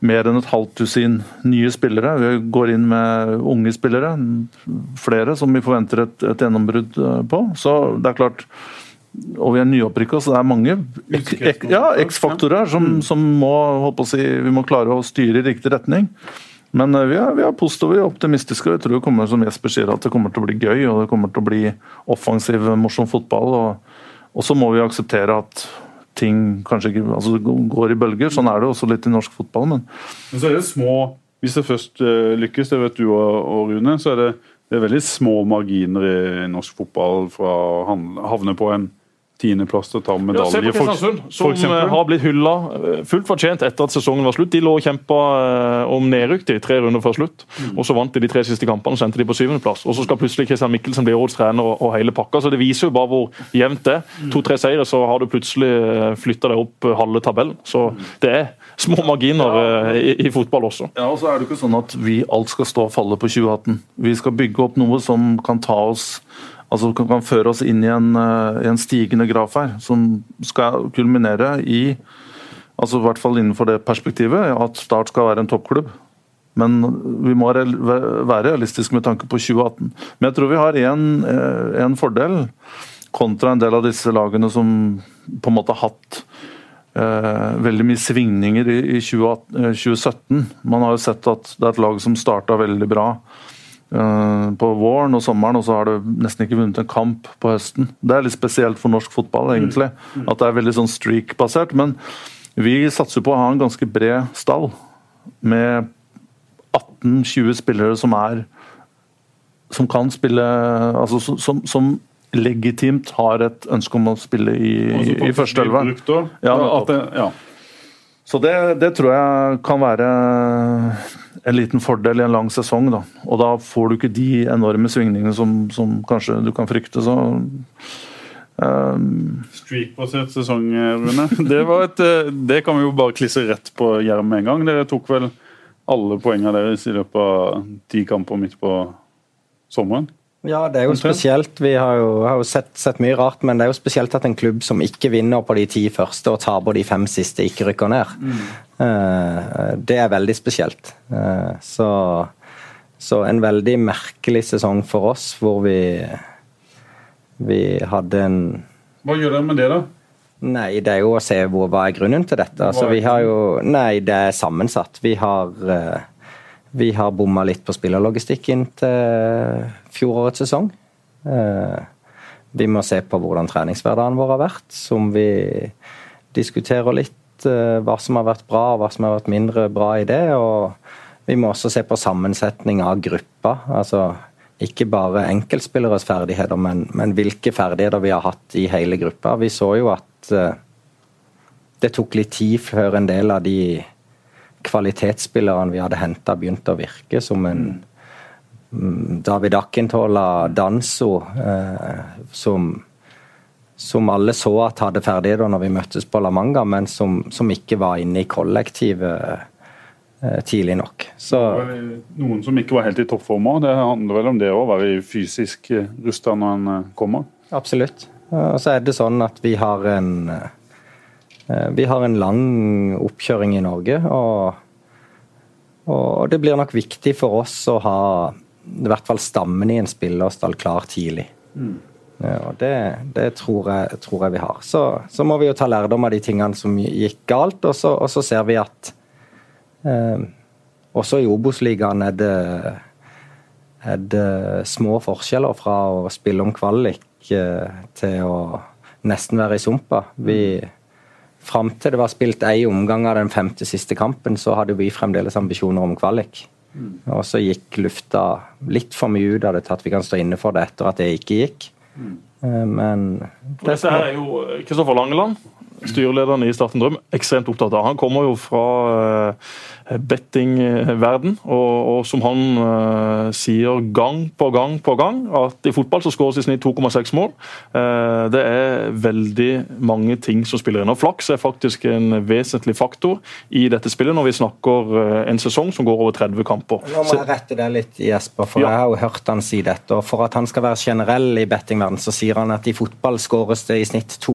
mer enn et halvt dusin nye spillere. Vi går inn med unge spillere, flere som vi forventer et, et gjennombrudd eh, på. Så det er klart og vi er nyopprykka, så det er mange ja, X-faktorer som, som må, si, vi må klare å styre i riktig retning. Men eh, vi er, vi er positive og optimistiske, og jeg tror det kommer som Jesper sier, at det kommer til å bli gøy og det kommer til å bli offensiv, morsom fotball. Og, og så må vi akseptere at ting kanskje ikke altså, går i bølger. Sånn er det også litt i norsk fotball. men Men så er det små Hvis det først eh, lykkes, det vet du og Rune, så er det, det er veldig små marginer i norsk fotball fra å havne på en tiendeplass til å ta Ja, se medalje. på Kristiansund, som eksempel. eh, har blitt hylla eh, fullt fortjent etter at sesongen var slutt. De lå og kjempa eh, om nedrykk til tre runder før slutt, og så vant de de tre siste kampene og sendte de på syvendeplass. Og så skal plutselig Christian Mikkelsen bli årets trener og, og hele pakka, så det viser jo bare hvor jevnt det er. To-tre seire, så har du plutselig flytta deg opp halve tabellen. Så det er små marginer ja. i, i fotball også. Ja, og så er det ikke sånn at vi alt skal stå og falle på 2018. Vi skal bygge opp noe som kan ta oss altså kan, føre oss inn i en, eh, i en stigende graf her, som skal kulminere i altså i hvert fall innenfor det perspektivet at Start skal være en toppklubb. Men vi må være realistiske med tanke på 2018. Men jeg tror vi har en, eh, fordel kontra en del av disse lagene som på en måte har hatt eh, veldig mye svingninger i, i 2018, eh, 2017. Man har jo sett at det er et lag som starta veldig bra eh, på våren og sommeren, og så har du nesten ikke vunnet en kamp på høsten. Det er litt spesielt for norsk fotball, egentlig. At det er veldig sånn streak-basert. Men vi satser på å ha en ganske bred stall med 18-20 spillere som er som kan spille altså som, som, legitimt har et ønske om å spille i, i, i første blir elver. brukt da. Ja, ja. Så det, det tror jeg kan være en liten fordel i en lang sesong. Da. Og da får du ikke de enorme svingningene som, som kanskje du kan frykte. Så um, Streak-basert sesong, Rune. Det, et, eh, det kan vi jo bare klisse rett på Jerv med en gang. Dere tok vel alle poengene deres i løpet av ti kamper midt på sommeren? Ja, det er jo spesielt. Vi har jo, har jo sett, sett mye rart, men det er jo spesielt at en klubb som ikke vinner på de ti første og taper de fem siste, ikke rykker ned. Eh, det er veldig spesielt. Eh, så, så en veldig merkelig sesong for oss, hvor vi vi hadde en Hva gjør dere med det, da? Nei, det er jo å se hvor, hva er grunnen til dette. Altså, vi har jo Nei, det er sammensatt. Vi har eh, vi har bomma litt på spillerlogistikken til fjorårets sesong. Eh, Vi må se på hvordan treningshverdagen vår har vært, som vi diskuterer litt eh, hva som har vært bra og hva som har vært mindre bra i det. Og vi må også se på sammensetning av gruppa. Altså ikke bare enkeltspilleres ferdigheter, men, men hvilke ferdigheter vi har hatt i hele gruppa. Vi så jo at eh, det tok litt tid før en del av de kvalitetsspillerne vi hadde henta, begynte å virke som en mm, David Akintola, Danso, eh, som, som alle så at hadde ferdigheter når vi møttes på La Manga, men som, som ikke var inne i kollektivet eh, tidlig nok. Så Noen som ikke var helt i toppform òg. Det handler vel om det å være fysisk rusta når en eh, kommer? absolutt. Og så er det sånn at vi har en eh, vi har en lang oppkjøring i Norge, og, og det blir nok viktig for oss å ha i hvert fall stammen i en spillerstall klar tidlig. Ja, og det, det tror, jeg, tror jeg vi har. Så, så må vi jo ta lærdom av de tingene som gikk galt, og så, og så ser vi at eh, også i Obos-ligaen er er det små forskjeller fra å spille om kvalik eh, til å nesten være i sumpa. Vi, fram til det var spilt én omgang av den femte siste kampen, så hadde vi fremdeles ambisjoner om kvalik. Og så gikk lufta litt for mye ut av det til at vi kan stå inne for det etter at det ikke gikk. Eh, Men Og Dette her er jo Kristoffer Langeland, styrelederen i Starten Drøm, ekstremt opptatt av. Han kommer jo fra eh, bettingverden, og, og som han eh, sier gang på gang på gang, at i fotball så skåres i snitt 2,6 mål. Eh, det er veldig mange ting som spiller inn. Og Flaks er faktisk en vesentlig faktor i dette spillet når vi snakker en sesong som går over 30 kamper. Nå må jeg rette det litt, Jesper, for Ja. jeg har jo hørt han si dette. og For at han skal være generell i bettingverden, så sier han at i fotball skåres det i snitt to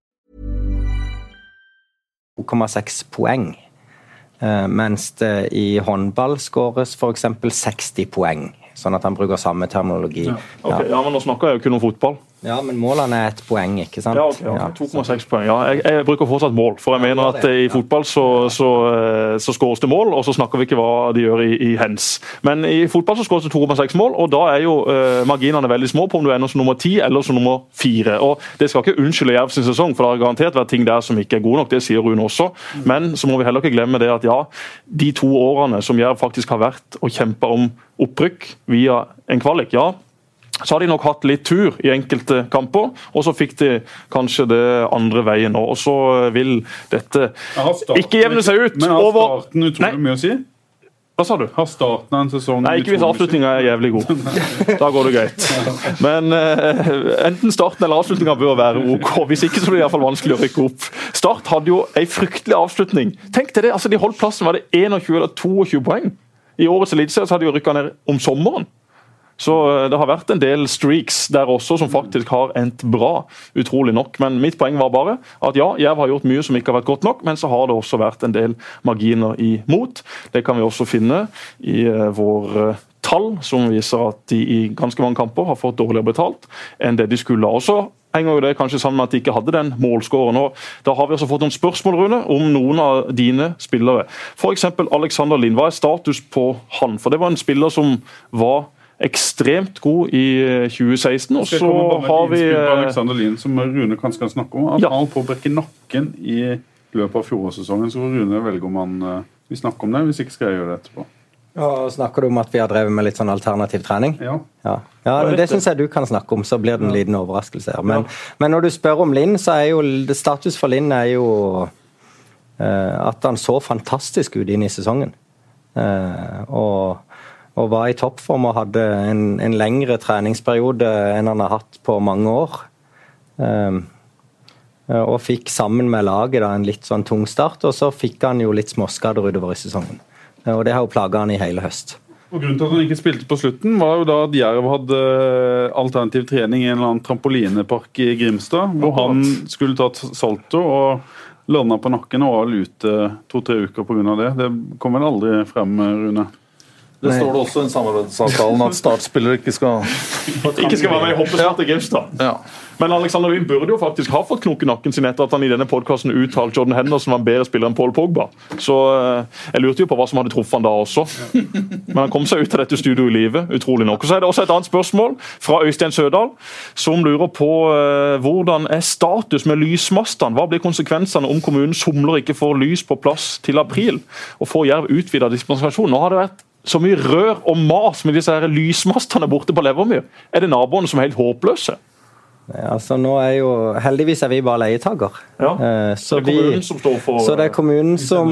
2,6 poeng. Eh, mens det i håndball skåres f.eks. 60 poeng. Sånn at han bruker samme terminologi. Ja, Okay, ja, men Nå snakker jeg jo kun om fotball. Men målene er et poeng, ikke sant? Ja, okay, ja. 2,6 poeng. Ja, jeg, jeg bruker fortsatt mål, for jeg mener at eh, i fotball så, så, eh, så skåres det mål, og så snakker vi ikke hva de gjør i, i hens. Men i fotball så skåres det 2,6 mål, og da er jo uh, marginene veldig små på om du ender som nummer 10 eller som nummer 4. Og Det skal ikke unnskylde Jerv sin sesong, for det har garantert vært ting der som ikke er gode nok. Det sier Rune også. Men så må vi heller ikke glemme det at ja, de to årene som Jerv faktisk har vært og kjempa om opprykk via en kvalik, ja, så har de nok hatt litt tur i enkelte kamper, og så fikk de kanskje det andre veien. Og så vil dette ikke jevne seg ut Men har starten utrolig Nei. mye å si? Hva sa du? Har starten av en sesong Nei, ikke hvis avslutninga er jævlig god. Da går det greit. Men uh, enten starten eller avslutninga bør være OK. Hvis ikke så blir det i hvert fall vanskelig å rykke opp. Start hadde jo ei fryktelig avslutning. Tenk til det, altså De holdt plassen, var det 21 eller 22 poeng? I årets eliteserie hadde de rykka ned om sommeren. Så eh, det har vært en del streaks der også som faktisk har endt bra, utrolig nok. Men mitt poeng var bare at ja, Jerv har gjort mye som ikke har vært godt nok, men så har det også vært en del marginer imot. Det kan vi også finne i eh, vår eh, tall, som viser at de i ganske mange kamper har fått dårligere betalt enn det de skulle. Også henger jo det kanskje sammen med at de ikke hadde den målskåren. Da har vi også fått noen spørsmål Rune, om noen av dine spillere. F.eks. Alexander Lind. Hva er status på han? For det var en spiller som var ekstremt god i eh, 2016, og så har vi eh, Alexander Lien, som Rune kanskje kan snakke om. At Ja. han holdt på å brekke nakken i løpet av fjorårssesongen. Så får Rune velge om han eh, vil snakke om det. Hvis ikke skal jeg gjøre det etterpå. Og snakker du om at vi har drevet med litt sånn alternativ trening? Ja. Ja, ja Det det. syns jeg du kan snakke om, så blir det en liten overraskelse her. Men, men når du spør om Linn, så er jo status for Linn er jo eh, at han så fantastisk ut inn i sesongen. Eh, og, og var i toppform og hadde en, en lengre treningsperiode enn han har hatt på mange år. Um, og fikk sammen med laget da en litt sånn tung start, og så fikk han jo litt småskader utover i sesongen. Eh, Og det har jo plaga han i hele høst. Og Grunnen til at han ikke spilte på slutten, var jo da at Jerv hadde eh, alternativ trening i en eller annen trampolinepark i Grimstad, hvor han skulle tatt salto og landa på nakken og var ute to-tre uker pga. det. Det kom vel aldri frem, Rune? Det står det også i samarbeidsavtalen at startspillere ikke skal Ikke skal være med i hoppestart til Grimstad. ja. Men Alexander Wien burde jo faktisk ha fått knoke nakken sin etter at han i denne podkasten uttalte Jordan Henderson var en bedre spiller enn Paul Pogba. Så eh, jeg lurte jo på hva som hadde truffet han da også. Men han kom seg ut av dette studioet i live, utrolig nok. Og Så er det også et annet spørsmål fra Øystein Sødal, som lurer på eh, hvordan er status med lysmastene? Hva blir konsekvensene om kommunen somler ikke får lys på plass til april? Og får Jerv utvida dispensasjon? Nå har det vært så mye rør og mas med disse her lysmastene borte på Levermyr. Er det naboene som er helt håpløse? Ja, Altså, nå er jo, heldigvis er vi bare leietaker. Ja. Eh, Så, Det er kommunen vi, som står for så det er kommunen som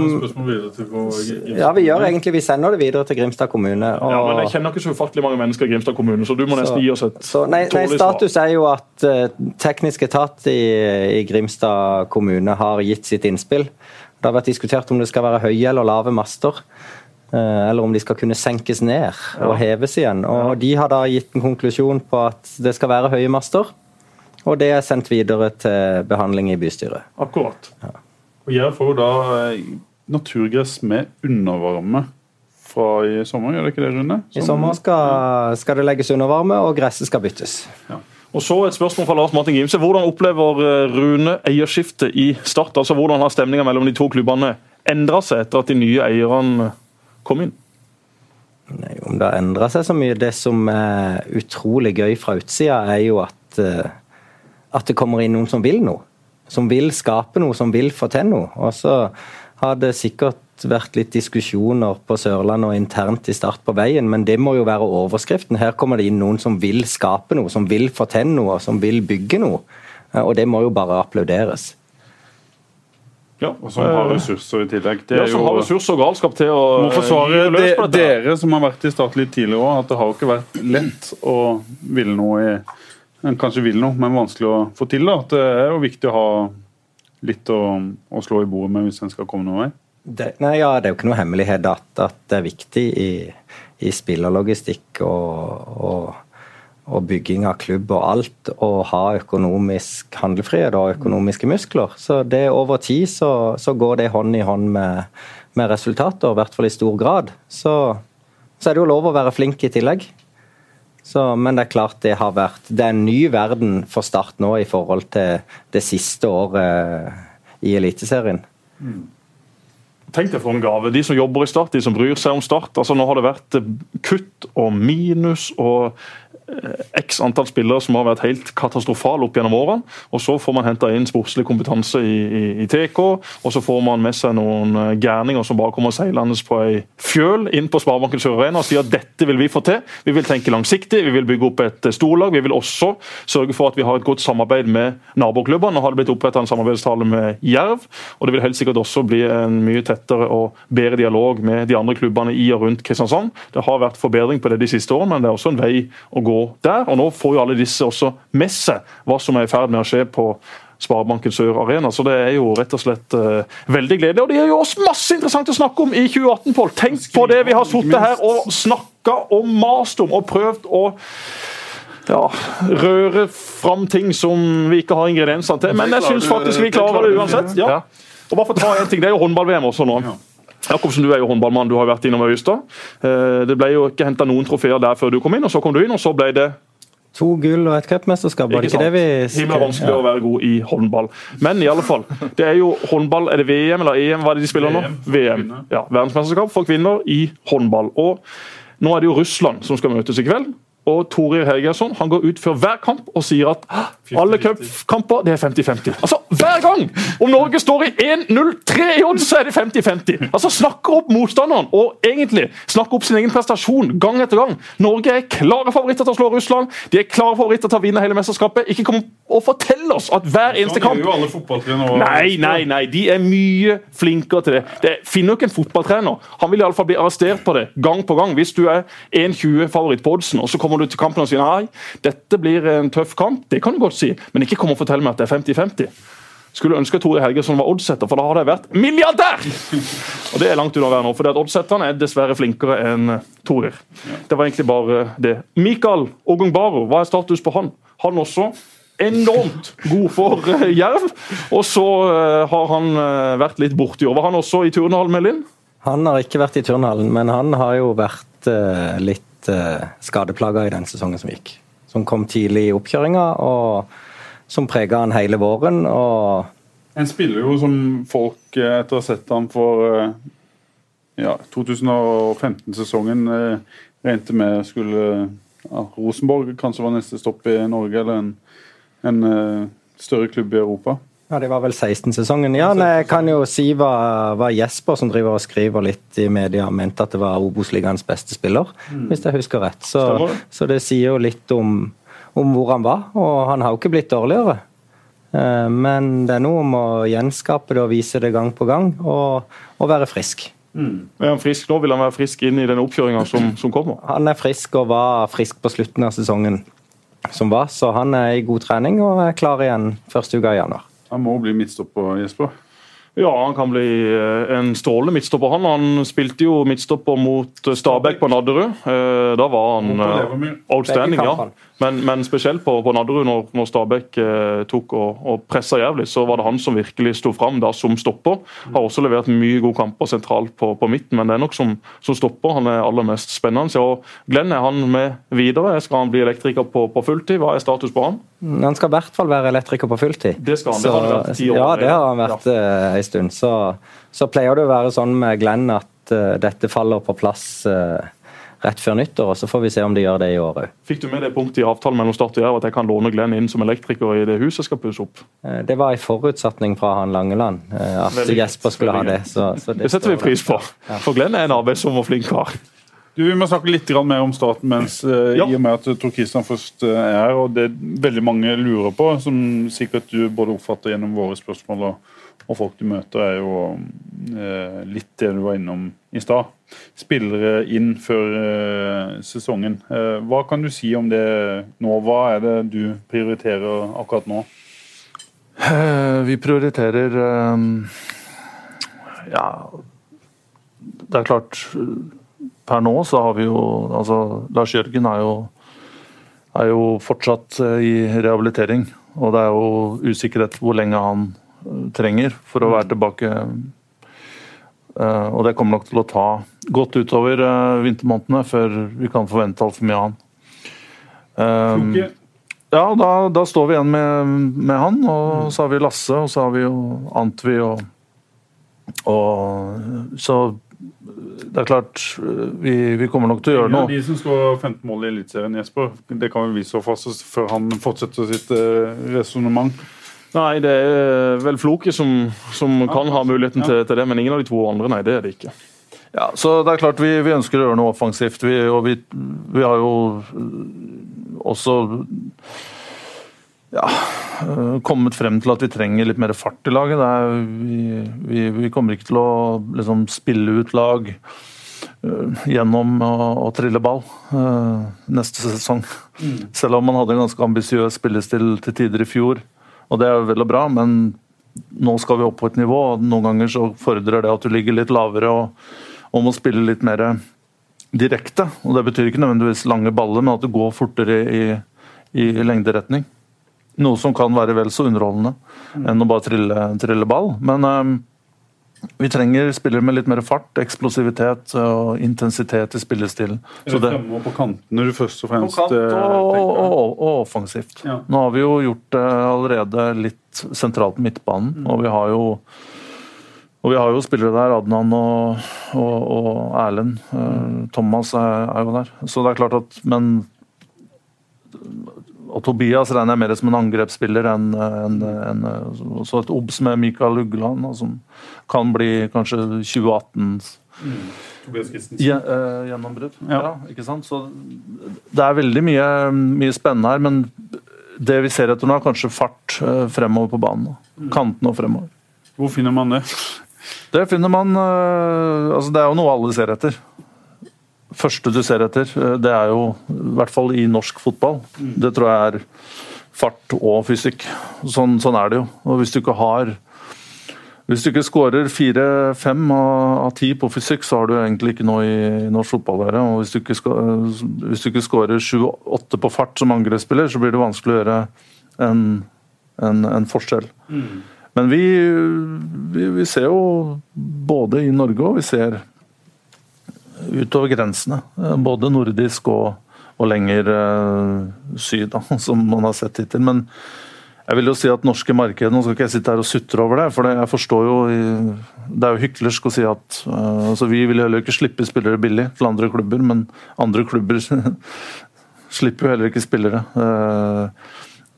Ja, vi gjør egentlig, vi sender det videre til Grimstad kommune. Og, Ja, men Jeg kjenner ikke så ufattelig mange mennesker i Grimstad kommune, så du må nesten gi oss et så, nei, nei, status er jo at eh, teknisk etat i, i Grimstad kommune har gitt sitt innspill. Det har vært diskutert om det skal være høye eller lave master. Eh, Eller om de skal kunne senkes ned og heves igjen. Og De har da gitt en konklusjon på at det skal være høye master. Og det er sendt videre til behandling i bystyret. Akkurat. Og Jerv får jo da eh, naturgress med undervarme fra i sommer, gjør det ikke det, Rune? I sommer skal, skal det legges undervarme, og gresset skal byttes. Og så et spørsmål fra Lars Martin Gimse. Hvordan opplever eh, Rune eierskiftet i Start? Altså Hvordan har stemninga mellom de to klubbene endra seg etter at de nye eierne kom inn? Nei, om det har endra seg så mye. Det som er utrolig gøy fra utsida, er jo at, eh, at det kommer inn noen som vil noe. Som vil skape noe, som vil få til noe. Og så har det sikkert vært litt diskusjoner på Sørlandet og internt i Start på veien, men det må jo være overskriften. Her kommer det inn noen som vil skape noe, som vil få til noe, som vil bygge noe. Eh, Og det må jo bare applauderes. Ja, Og som har ressurser i tillegg. Det ja, som som har ressurser og galskap til å må forsvare eh, løs på de, dette. dere som har vært i Start litt tidligere òg, at det har jo ikke vært lett å ville noe i en Kanskje vil noe, men vanskelig å få til. da. At det er jo viktig å ha litt å, å slå i bordet med hvis en skal komme noen vei. Det, nei, ja, det er jo ikke noe hemmelighet at, at det er viktig i, i spill og, og, og bygging av klubb og alt å ha økonomisk handlefrihet og økonomiske muskler. Så det over tid så, så går det hånd i hånd med, med resultater, i hvert fall i stor grad. Så, så er det jo lov å være flink i tillegg. Så, men det er klart det har vært Det er en ny verden for Start nå i forhold til det siste året i Eliteserien. Tenk deg for en gave. De som jobber i Start, de som bryr seg om Start. altså Nå har det vært kutt og minus og x antall spillere som har vært helt katastrofale opp gjennom årene. Og så får man henta inn sportslig kompetanse i, i, i TK, og så får man med seg noen eh, gærninger som bare kommer seilende på ei fjøl inn på Sparebanken Sør Arena og sier at dette vil vi få til. Vi vil tenke langsiktig, vi vil bygge opp et eh, storlag. Vi vil også sørge for at vi har et godt samarbeid med naboklubbene. Nå har det blitt oppretta en samarbeidsavtale med Jerv, og det vil helt sikkert også bli en mye tettere og bedre dialog med de andre klubbene i og rundt Kristiansand. Det har vært forbedring på det de siste årene, men det er også en vei å gå der. Og nå får jo alle disse også med seg hva som er i ferd med å skje på Sparebanken Sør Arena. Så det er jo rett og slett uh, veldig gledelig. Og det gir jo oss masse interessant å snakke om i 2018, Pål. Tenk på det vi har sittet her og snakka og mast om og prøvd å ja, røre fram ting som vi ikke har ingrediensene til. Men jeg syns faktisk vi klarer det uansett. Ja. Og bare for å ta en ting, Det er jo håndball-VM også nå. Jakobsen, du er jo håndballmann, du har vært innom Øystad. Eh, Det ble jo ikke henta noen trofeer der før du kom inn, og så kom du inn, og så ble det To gull og et cupmesterskap, var det ikke det vi Himmel vanskelig å være god i håndball. Men i alle fall, det er jo håndball Er det VM eller EM? Hva er det de spiller nå? VM. VM. Ja, Verdensmesterskap for kvinner i håndball. Og nå er det jo Russland som skal møtes i kveld. Og Torir Hergersson han går ut før hver kamp og sier at alle cupkamper det er 50-50. Altså, Hver gang! Om Norge står i 1-0-3 i odds, så er det 50-50. Altså, Snakker opp motstanderen og egentlig snakker opp sin egen prestasjon gang etter gang. Norge er klare favoritter til å slå Russland. De er klare favoritter til å vinne hele mesterskapet. Ikke kom og fortell oss at hver eneste Sånn kamp alle fotballtrenere. Nei, nei, nei, de er mye flinkere til det. Det finner jo ikke en fotballtrener. Han vil i alle fall bli arrestert på det gang på gang. Hvis du er 1,20-favoritt på oddsen, og så kommer du til kampen og sier nei, dette blir en tøff kamp, det kan du godt si, men ikke kom og fortell meg at det er 50-50. Skulle ønske Tore Helgesson var oddsetter, for da hadde jeg vært milliardær! Og det er langt unna å være nå, for oddsetterne er dessverre flinkere enn torer. Det var egentlig bare det. Mikael Ogungbaro, hva er status på han? Han også enormt god for eh, Jerv. Og så eh, har han eh, vært litt borti år. Var han også i turnhallen med Linn? Han har ikke vært i turnhallen, men han har jo vært uh, litt skadeplaga i den sesongen som gikk. Som kom tidlig i oppkjøringa, og som prega han hele våren. En spiller jo som folk, etter å ha sett ham for ja, 2015-sesongen, regnet med skulle ja, Rosenborg kanskje var neste stopp i Norge, eller en, en større klubb i Europa. Ja, Det var vel 16-sesongen. Ja, Jeg kan jo si hva, hva, Jesper, som driver og skriver litt i media, mente at det var Obos-ligaens beste spiller, mm. hvis jeg husker rett. Så, så, det sier jo litt om, om, hvor han var, og han har jo ikke blitt dårligere. Eh, men det er noe om å gjenskape det og vise det gang på gang, og, og være frisk. Mm. Er han frisk nå? Vil han være frisk inn i den oppkjøringa som, som kommer? Han er frisk og var frisk på slutten av sesongen som var, så han er i god trening og er klar igjen første uka i januar. Han må bli midtstopper, Jesper? Ja, han kan bli eh, en strålende midtstopper. Han Han spilte jo midtstopper mot eh, Stabæk på Nadderud. Eh, da var han outstanding, ja. Men, men spesielt på, på Nadderud, når, når Stabæk eh, tok og, og pressa jævlig, så var det han som virkelig sto fram da som stopper. Har også levert mye gode kamper sentralt på, på midten, men det er nok som, som, stopper han er aller mest spennende. Og Glenn, er han med videre? Skal han bli elektriker på, på fulltid? Hva er status på han? Han skal i hvert fall være elektriker på fulltid. Det skal han, det har han vært ti år. Ja, det har han vært ja. uh, en stund. Så, så, pleier det å være sånn med Glenn at uh, dette faller på plass. Uh, rett før nyttår, og så får vi se om de gjør det i år òg. Fikk du med det punktet i avtalen mellom Start og Jerv at jeg kan låne Glenn inn som elektriker i det huset skal pusse opp? Eh, det var en forutsetning fra han Langeland, eh, at Veldig Jesper skulle ha det. Så, så det, det, setter vi pris på, for Glenn er en arbeidsom og flink kar. Du, Vi må snakke litt mer om staten mens, uh, ja. i og med at Tor Kristian først er her. og Det veldig mange lurer på, som sikkert du både oppfatter gjennom våre spørsmål og, og folk du møter, er jo eh, litt det du var innom i stad spillere inn før uh, sesongen. Uh, hva kan du si om det nå? Hva er det du prioriterer akkurat nå? Uh, vi prioriterer Ja, det er klart Per nå så har vi jo altså Lars Jørgen er jo, er jo fortsatt i rehabilitering. Og det er jo usikkerhet hvor lenge han trenger for å være tilbake Eh, og det kommer nok til å ta godt utover eh, vintermånedene før vi kan forvente altfor mye av han. Um, ja, da, da, står vi igjen med, med, han, og så har vi Lasse, og så har vi jo Antvi og, og Så det er klart, vi, vi, kommer nok til å gjøre noe. Ja, de som står 15 mål i Eliteserien, Jesper, det kan vel vi slå fast før han fortsetter sitt uh, resonnement. Nei, det er vel Floke som, som kan ha muligheten til, til, det, men ingen av de to andre, nei, det er det ikke. Ja, så det er klart Vi, vi ønsker å gjøre noe offensivt. Vi, og vi, vi har jo også ja, kommet frem til at vi trenger litt mer fart i laget. Er, vi, vi, kommer ikke til å liksom, spille ut lag uh, gjennom å, å, trille ball uh, neste sesong. Mm. Selv om man hadde en ganske ambisiøs spillestil til tider i fjor. Og det er vel og bra, men nå skal vi opp på et nivå, og noen ganger så fordrer det at du ligger litt lavere og, og å spille litt mer direkte. Og det betyr ikke nødvendigvis lange baller, men at det går fortere i, i lengderetning. Noe som kan være vel så underholdende enn å bare trille, trille ball. Men um, vi trenger spillere med litt mer fart, eksplosivitet og intensitet i spillestilen. Så det på kantene du først og fremst På kant og, eh, og, offensivt. Ja. Nå har vi jo gjort det allerede litt sentralt på midtbanen, mm. og vi har jo og vi har jo spillere der, Adnan og, og Erlend. Mm. Thomas er, er, jo der. Så det er klart at Men og Tobias regner jeg mer som en angrepsspiller enn en, en, Så et obs med Mikael Ugland, som kan bli kanskje 2018s mm. Ja, uh, gjennombrudd. Ja. ja. ikke sant? Så det er veldig mye, mye, spennende her, men det vi ser etter nå, er kanskje fart fremover på banen. Mm. Kantene og fremover. Hvor finner man det? Det finner man uh, altså Det er jo noe alle ser etter første du ser etter, eh, det er jo i hvert fall i norsk fotball. Mm. Det tror jeg er fart og fysikk. Sånn, sånn er det jo. Og hvis du ikke har hvis du ikke skårer fire-fem av ti på fysikk, så har du egentlig ikke noe i norsk fotball å gjøre. Og hvis du ikke, hvis du ikke skårer sju-åtte på fart som angrepsspiller, så blir det vanskelig å gjøre en, en, en forskjell. Mm. Men vi, vi, vi, ser jo både i Norge og vi ser utover grensene. Eh, både nordisk og, og lenger uh, syd, da, som man har sett hittil. Men jeg vil jo si at norske marked Nå skal ikke jeg sitte her og sutre over det, for det, jeg forstår jo Det er jo hyklersk å si at uh, altså Vi vil heller ikke slippe spillere billig til andre klubber, men andre klubber slipper jo heller ikke spillere.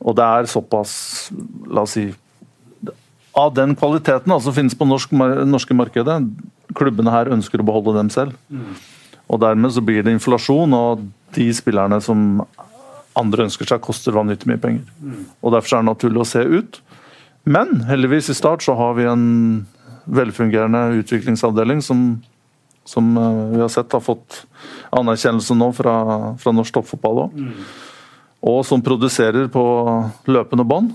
Og det er såpass, la oss si Av den kvaliteten som altså, finnes på norsk, norske markedet, klubbene her ønsker å beholde dem selv. Mm. Og dermed så blir det inflasjon, og de spillerne som andre ønsker seg, koster vanvittig mye penger. Mm. Og Derfor er det naturlig å se ut. Men heldigvis i Start så har vi en velfungerende utviklingsavdeling som, som eh, vi har sett har fått anerkjennelse nå fra, fra norsk toppfotball òg. Mm. Og som produserer på løpende bånd.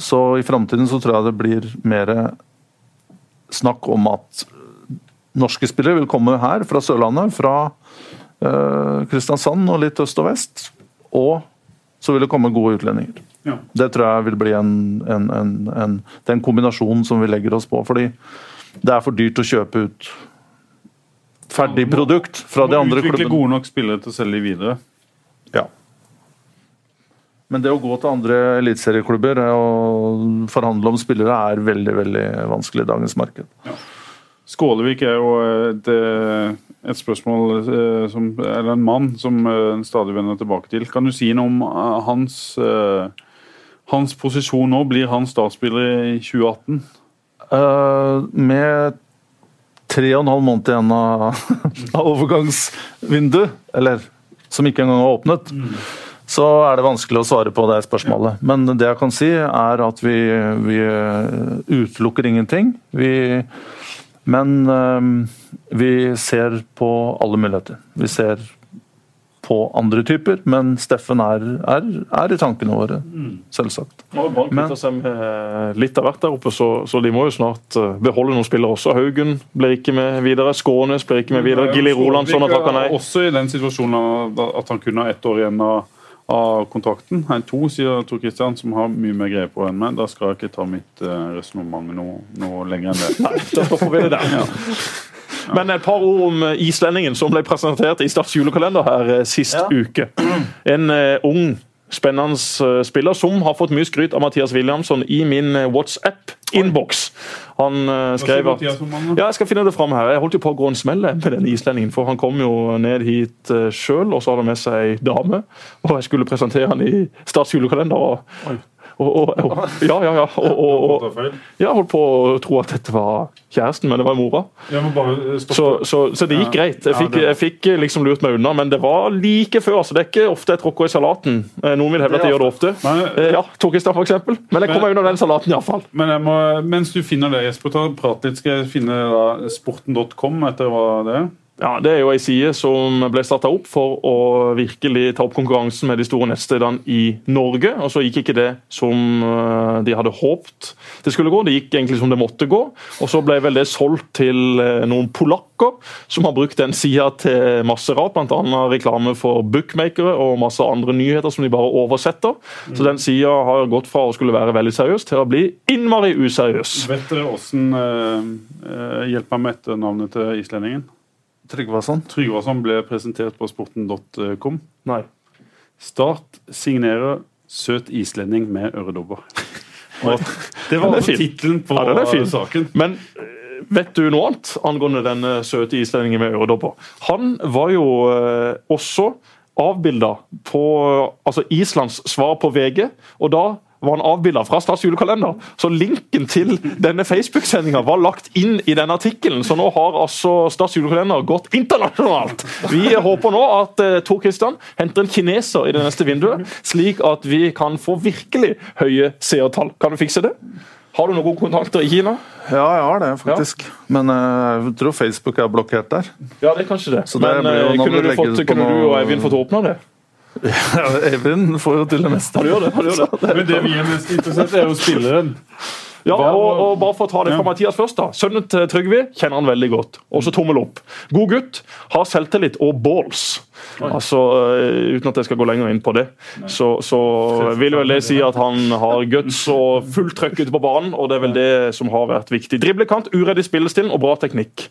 Så i framtiden så tror jeg det blir mer snakk om at norske spillere vil komme her fra Sørlandet, fra uh, Kristiansand og litt øst og vest og så vil det komme gode utlendinger. Ja. Det tror jeg vil bli en, en, en, en, den kombinasjonen som vi legger oss på. Fordi det er for dyrt å kjøpe ut ferdig produkt fra de andre klubbene. Utvikle gode nok spillere til å selge videre. Ja. Men det å gå til andre eliteserieklubber og forhandle om spillere er veldig veldig vanskelig i dagens marked. Ja. Skålevik er jo et, eh, et spørsmål eh, som, eller en mann som eh, en stadig vender tilbake til. Kan du si noe om hans, hans posisjon nå? Blir han startspiller i 2018? Uh, med tre og en halv måned igjen av, av overgangsvinduet, eller som ikke engang har åpnet, mm. Så er det vanskelig å svare på det spørsmålet. Men det jeg kan si, er at vi, vi utelukker ingenting. Vi men øh, vi ser på alle muligheter. Vi ser på andre typer, men Steffen er, er, er i tankene våre, mm. Brann Men, seg med litt av hvert der oppe, så, så, de må jo snart eh, beholde noen spillere også. Haugen blir ikke med videre, Skånes blir ikke med videre, Gilly Roland sånn at han kan nei. Også i den situasjonen at han kunne ha ett år igjen av av kontrakten. Nei, to, sier Tor Kristian, som har mye mer greie på enn meg. Da skal jeg ikke ta mitt uh, resonnement noe, noe, lenger enn det. Nei, da stopper vi det der. Ja. Men et par ord om eh, islendingen som ble presentert i Stats julekalender her eh, sist ja. uke. En uh, ung spennende eh, spiller som har fått mye skryt av Mathias Williamson i min eh, WhatsApp-innboks. Han uh, skrev at Ja, jeg skal finne det fram her. Jeg holdt jo på å gå en smell med den islendingen, for han kom jo ned hit sjøl, og så hadde han med seg ei dame. Og jeg skulle presentere han i Stats julekalender. og og, og, ja, ja, ja. Og, jeg holdt på å tro at dette var kjæresten, men det var mora. Så, så, så, det gikk greit. Jeg fikk, jeg fikk, liksom lurt meg unna, men det var like før. så Det er ikke ofte jeg tråkker i salaten. Eh, noen vil hevde at jeg gjør det ofte. Eh, ja, Torkestad f.eks. Men jeg kommer unna den salaten iallfall. Men må, mens du finner det, Jesper, ta prat litt. Skal jeg finne sporten.com etter hva det er? Ja, Det er jo ei side som ble starta opp for å virkelig ta opp konkurransen med de store nettstedene i Norge. og Så gikk ikke det som eh, de hadde håpt det skulle gå. Det gikk egentlig som det måtte gå. og Så ble vel det solgt til eh, noen polakker som har brukt den sida til masse rart, bl.a. reklame for bookmakere og masse andre nyheter som de bare oversetter. Så den sida har gått fra å skulle være veldig seriøs til å bli innmari useriøs. Vet dere åssen uh, Hjelp meg med etternavnet til islendingen? Tryggvason? Tryggvason ble presentert på sporten.com. Nei. Start signerer 'Søt islending med øredobber'. det var altså tittelen på ja, saken. Men eh, vet du noe annet angående denne søte islendingen med øredobber? Han var jo eh, også avbilda på altså Islands svar på VG, og da var han avbilda fra Stats julekalender. Så linken til denne Facebook-sendinga var lagt inn i den artikkelen. Så nå har altså Stats julekalender gått internasjonalt. Vi håper nå at uh, Tor Christian henter en kineser i det neste vinduet, slik at vi kan få virkelig høye seertall. Kan du fikse det? Har du noen gode kontakter i Kina? Ja, jeg har det, faktisk. Ja. Men uh, jeg tror Facebook er blokkert der. Ja, det er kanskje det. Men uh, kunne, du, fått, kunne du og Eivind fått åpna det? Ja, Eivind får jo til det meste. Han gjør det. han gjør det. Men det vi er mest interessert i, er jo spilleren. Ja, og, og, bare for å ta det fra Mathias først da. Sønnen til Trygve kjenner han veldig godt. Også tommel opp. God gutt, har selvtillit og balls. Altså, eh, Uten at jeg skal gå lenger inn på det, så, så vil vel det si at han har guts og fullt trøkk ute på banen, og det er vel det som har vært viktig. Driblekant, uredd i spillestilen og bra teknikk.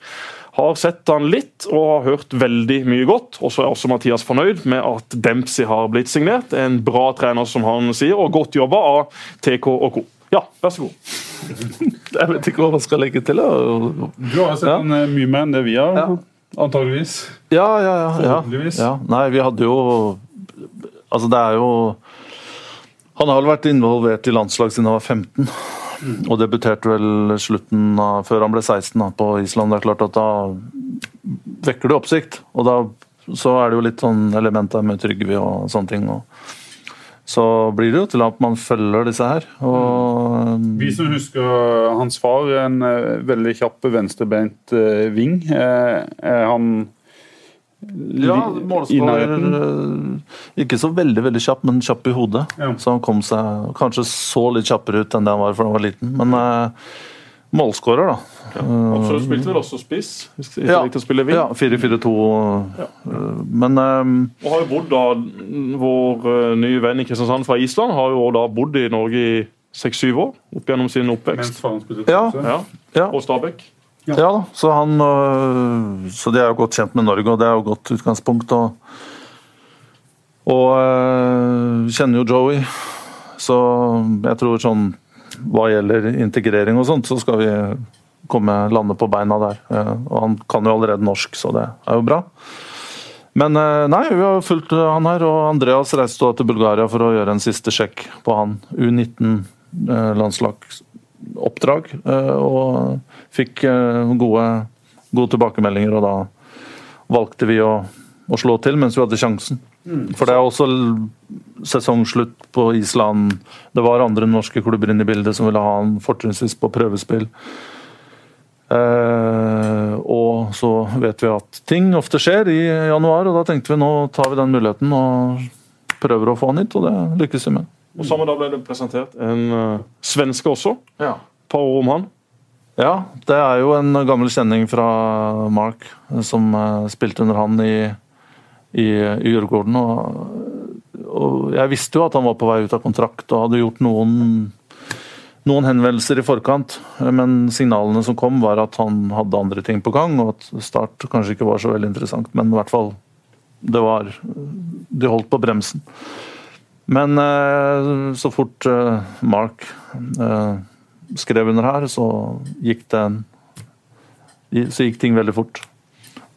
Har sett han litt og har hørt veldig mye godt. Og så er også Mathias fornøyd med at Dempsey har blitt signert. En bra trener, som han sier, og godt jobba av TK og co. Ja, vær så god. Jeg vet ikke hva man skal legge til. Og... Du har sett Ja. han eh, mye mer enn det vi har, Ja. antageligvis. Ja, ja, ja. ja. Forhåpentligvis. ja. Nei, vi hadde jo Altså, det er jo Han har vel vært involvert i landslag siden han var 15. Og debuterte vel slutten av, før han ble 16 da, på Island. Det er klart at da vekker det oppsikt. Og da så er det jo litt sånn element der med Trygve og sånne ting. Og så blir det jo til at man følger disse her. Og Vi som husker hans far, en eh, veldig kjapp venstrebeint eh, ving. Eh, er han Ja, målskårer eh, Ikke så veldig veldig kjapp, men kjapp i hodet. Ja. Så han kom seg kanskje så litt kjappere ut enn det han var for han var liten. Men eh, målskårer, da. Absolutt spilte vel også spiss. i Ja. å spille wing. Ja, 4-4-2. Ja. Men um, Og har jo bodd da, Vår eh, nye venn i Kristiansand fra Island har jo da bodd i Norge i seks-syv år opp gjennom sin Mens oppvekst. faren spilte Ja. Ja. ja, Og Stabæk. ja da. Så han Så de er jo godt kjent med Norge, og det er jo godt utgangspunkt. Og, og kjenner jo Joey, så jeg tror sånn hva gjelder integrering og sånt, så skal vi komme lande på beina der. Eh, Og han kan jo allerede norsk, så det er jo bra. Men eh, nei, vi har fulgt han her, og Andreas reiste da til Bulgaria for å gjøre en siste sjekk på han. U19-landslagsoppdrag. eh, Og fikk eh, gode, gode tilbakemeldinger, og da valgte vi å, å slå til mens vi hadde sjansen. For det er også sesongslutt på Island. Det var andre norske klubber inne i bildet som ville ha han fortrinnsvis på prøvespill. Eh, og så vet vi at ting ofte skjer i januar, og da tenkte vi nå tar vi den muligheten og prøver å få han hit, og det lykkes vi med. Og Samme da ble det presentert en uh, svenske også. Ja. Par ord om han. Ja, det er jo en gammel kjenning fra Mark, som uh, spilte under han i, i, i Djurgården. Og, og jeg visste jo at han var på vei ut av kontrakt og hadde gjort noen, noen henvendelser i forkant. Men signalene som kom, var at han hadde andre ting på gang, og at Start kanskje ikke var så veldig interessant. Men i hvert fall, det var De holdt på bremsen. Men eh, så fort eh, Mark eh, skrev under her, så gikk det så gikk ting veldig fort.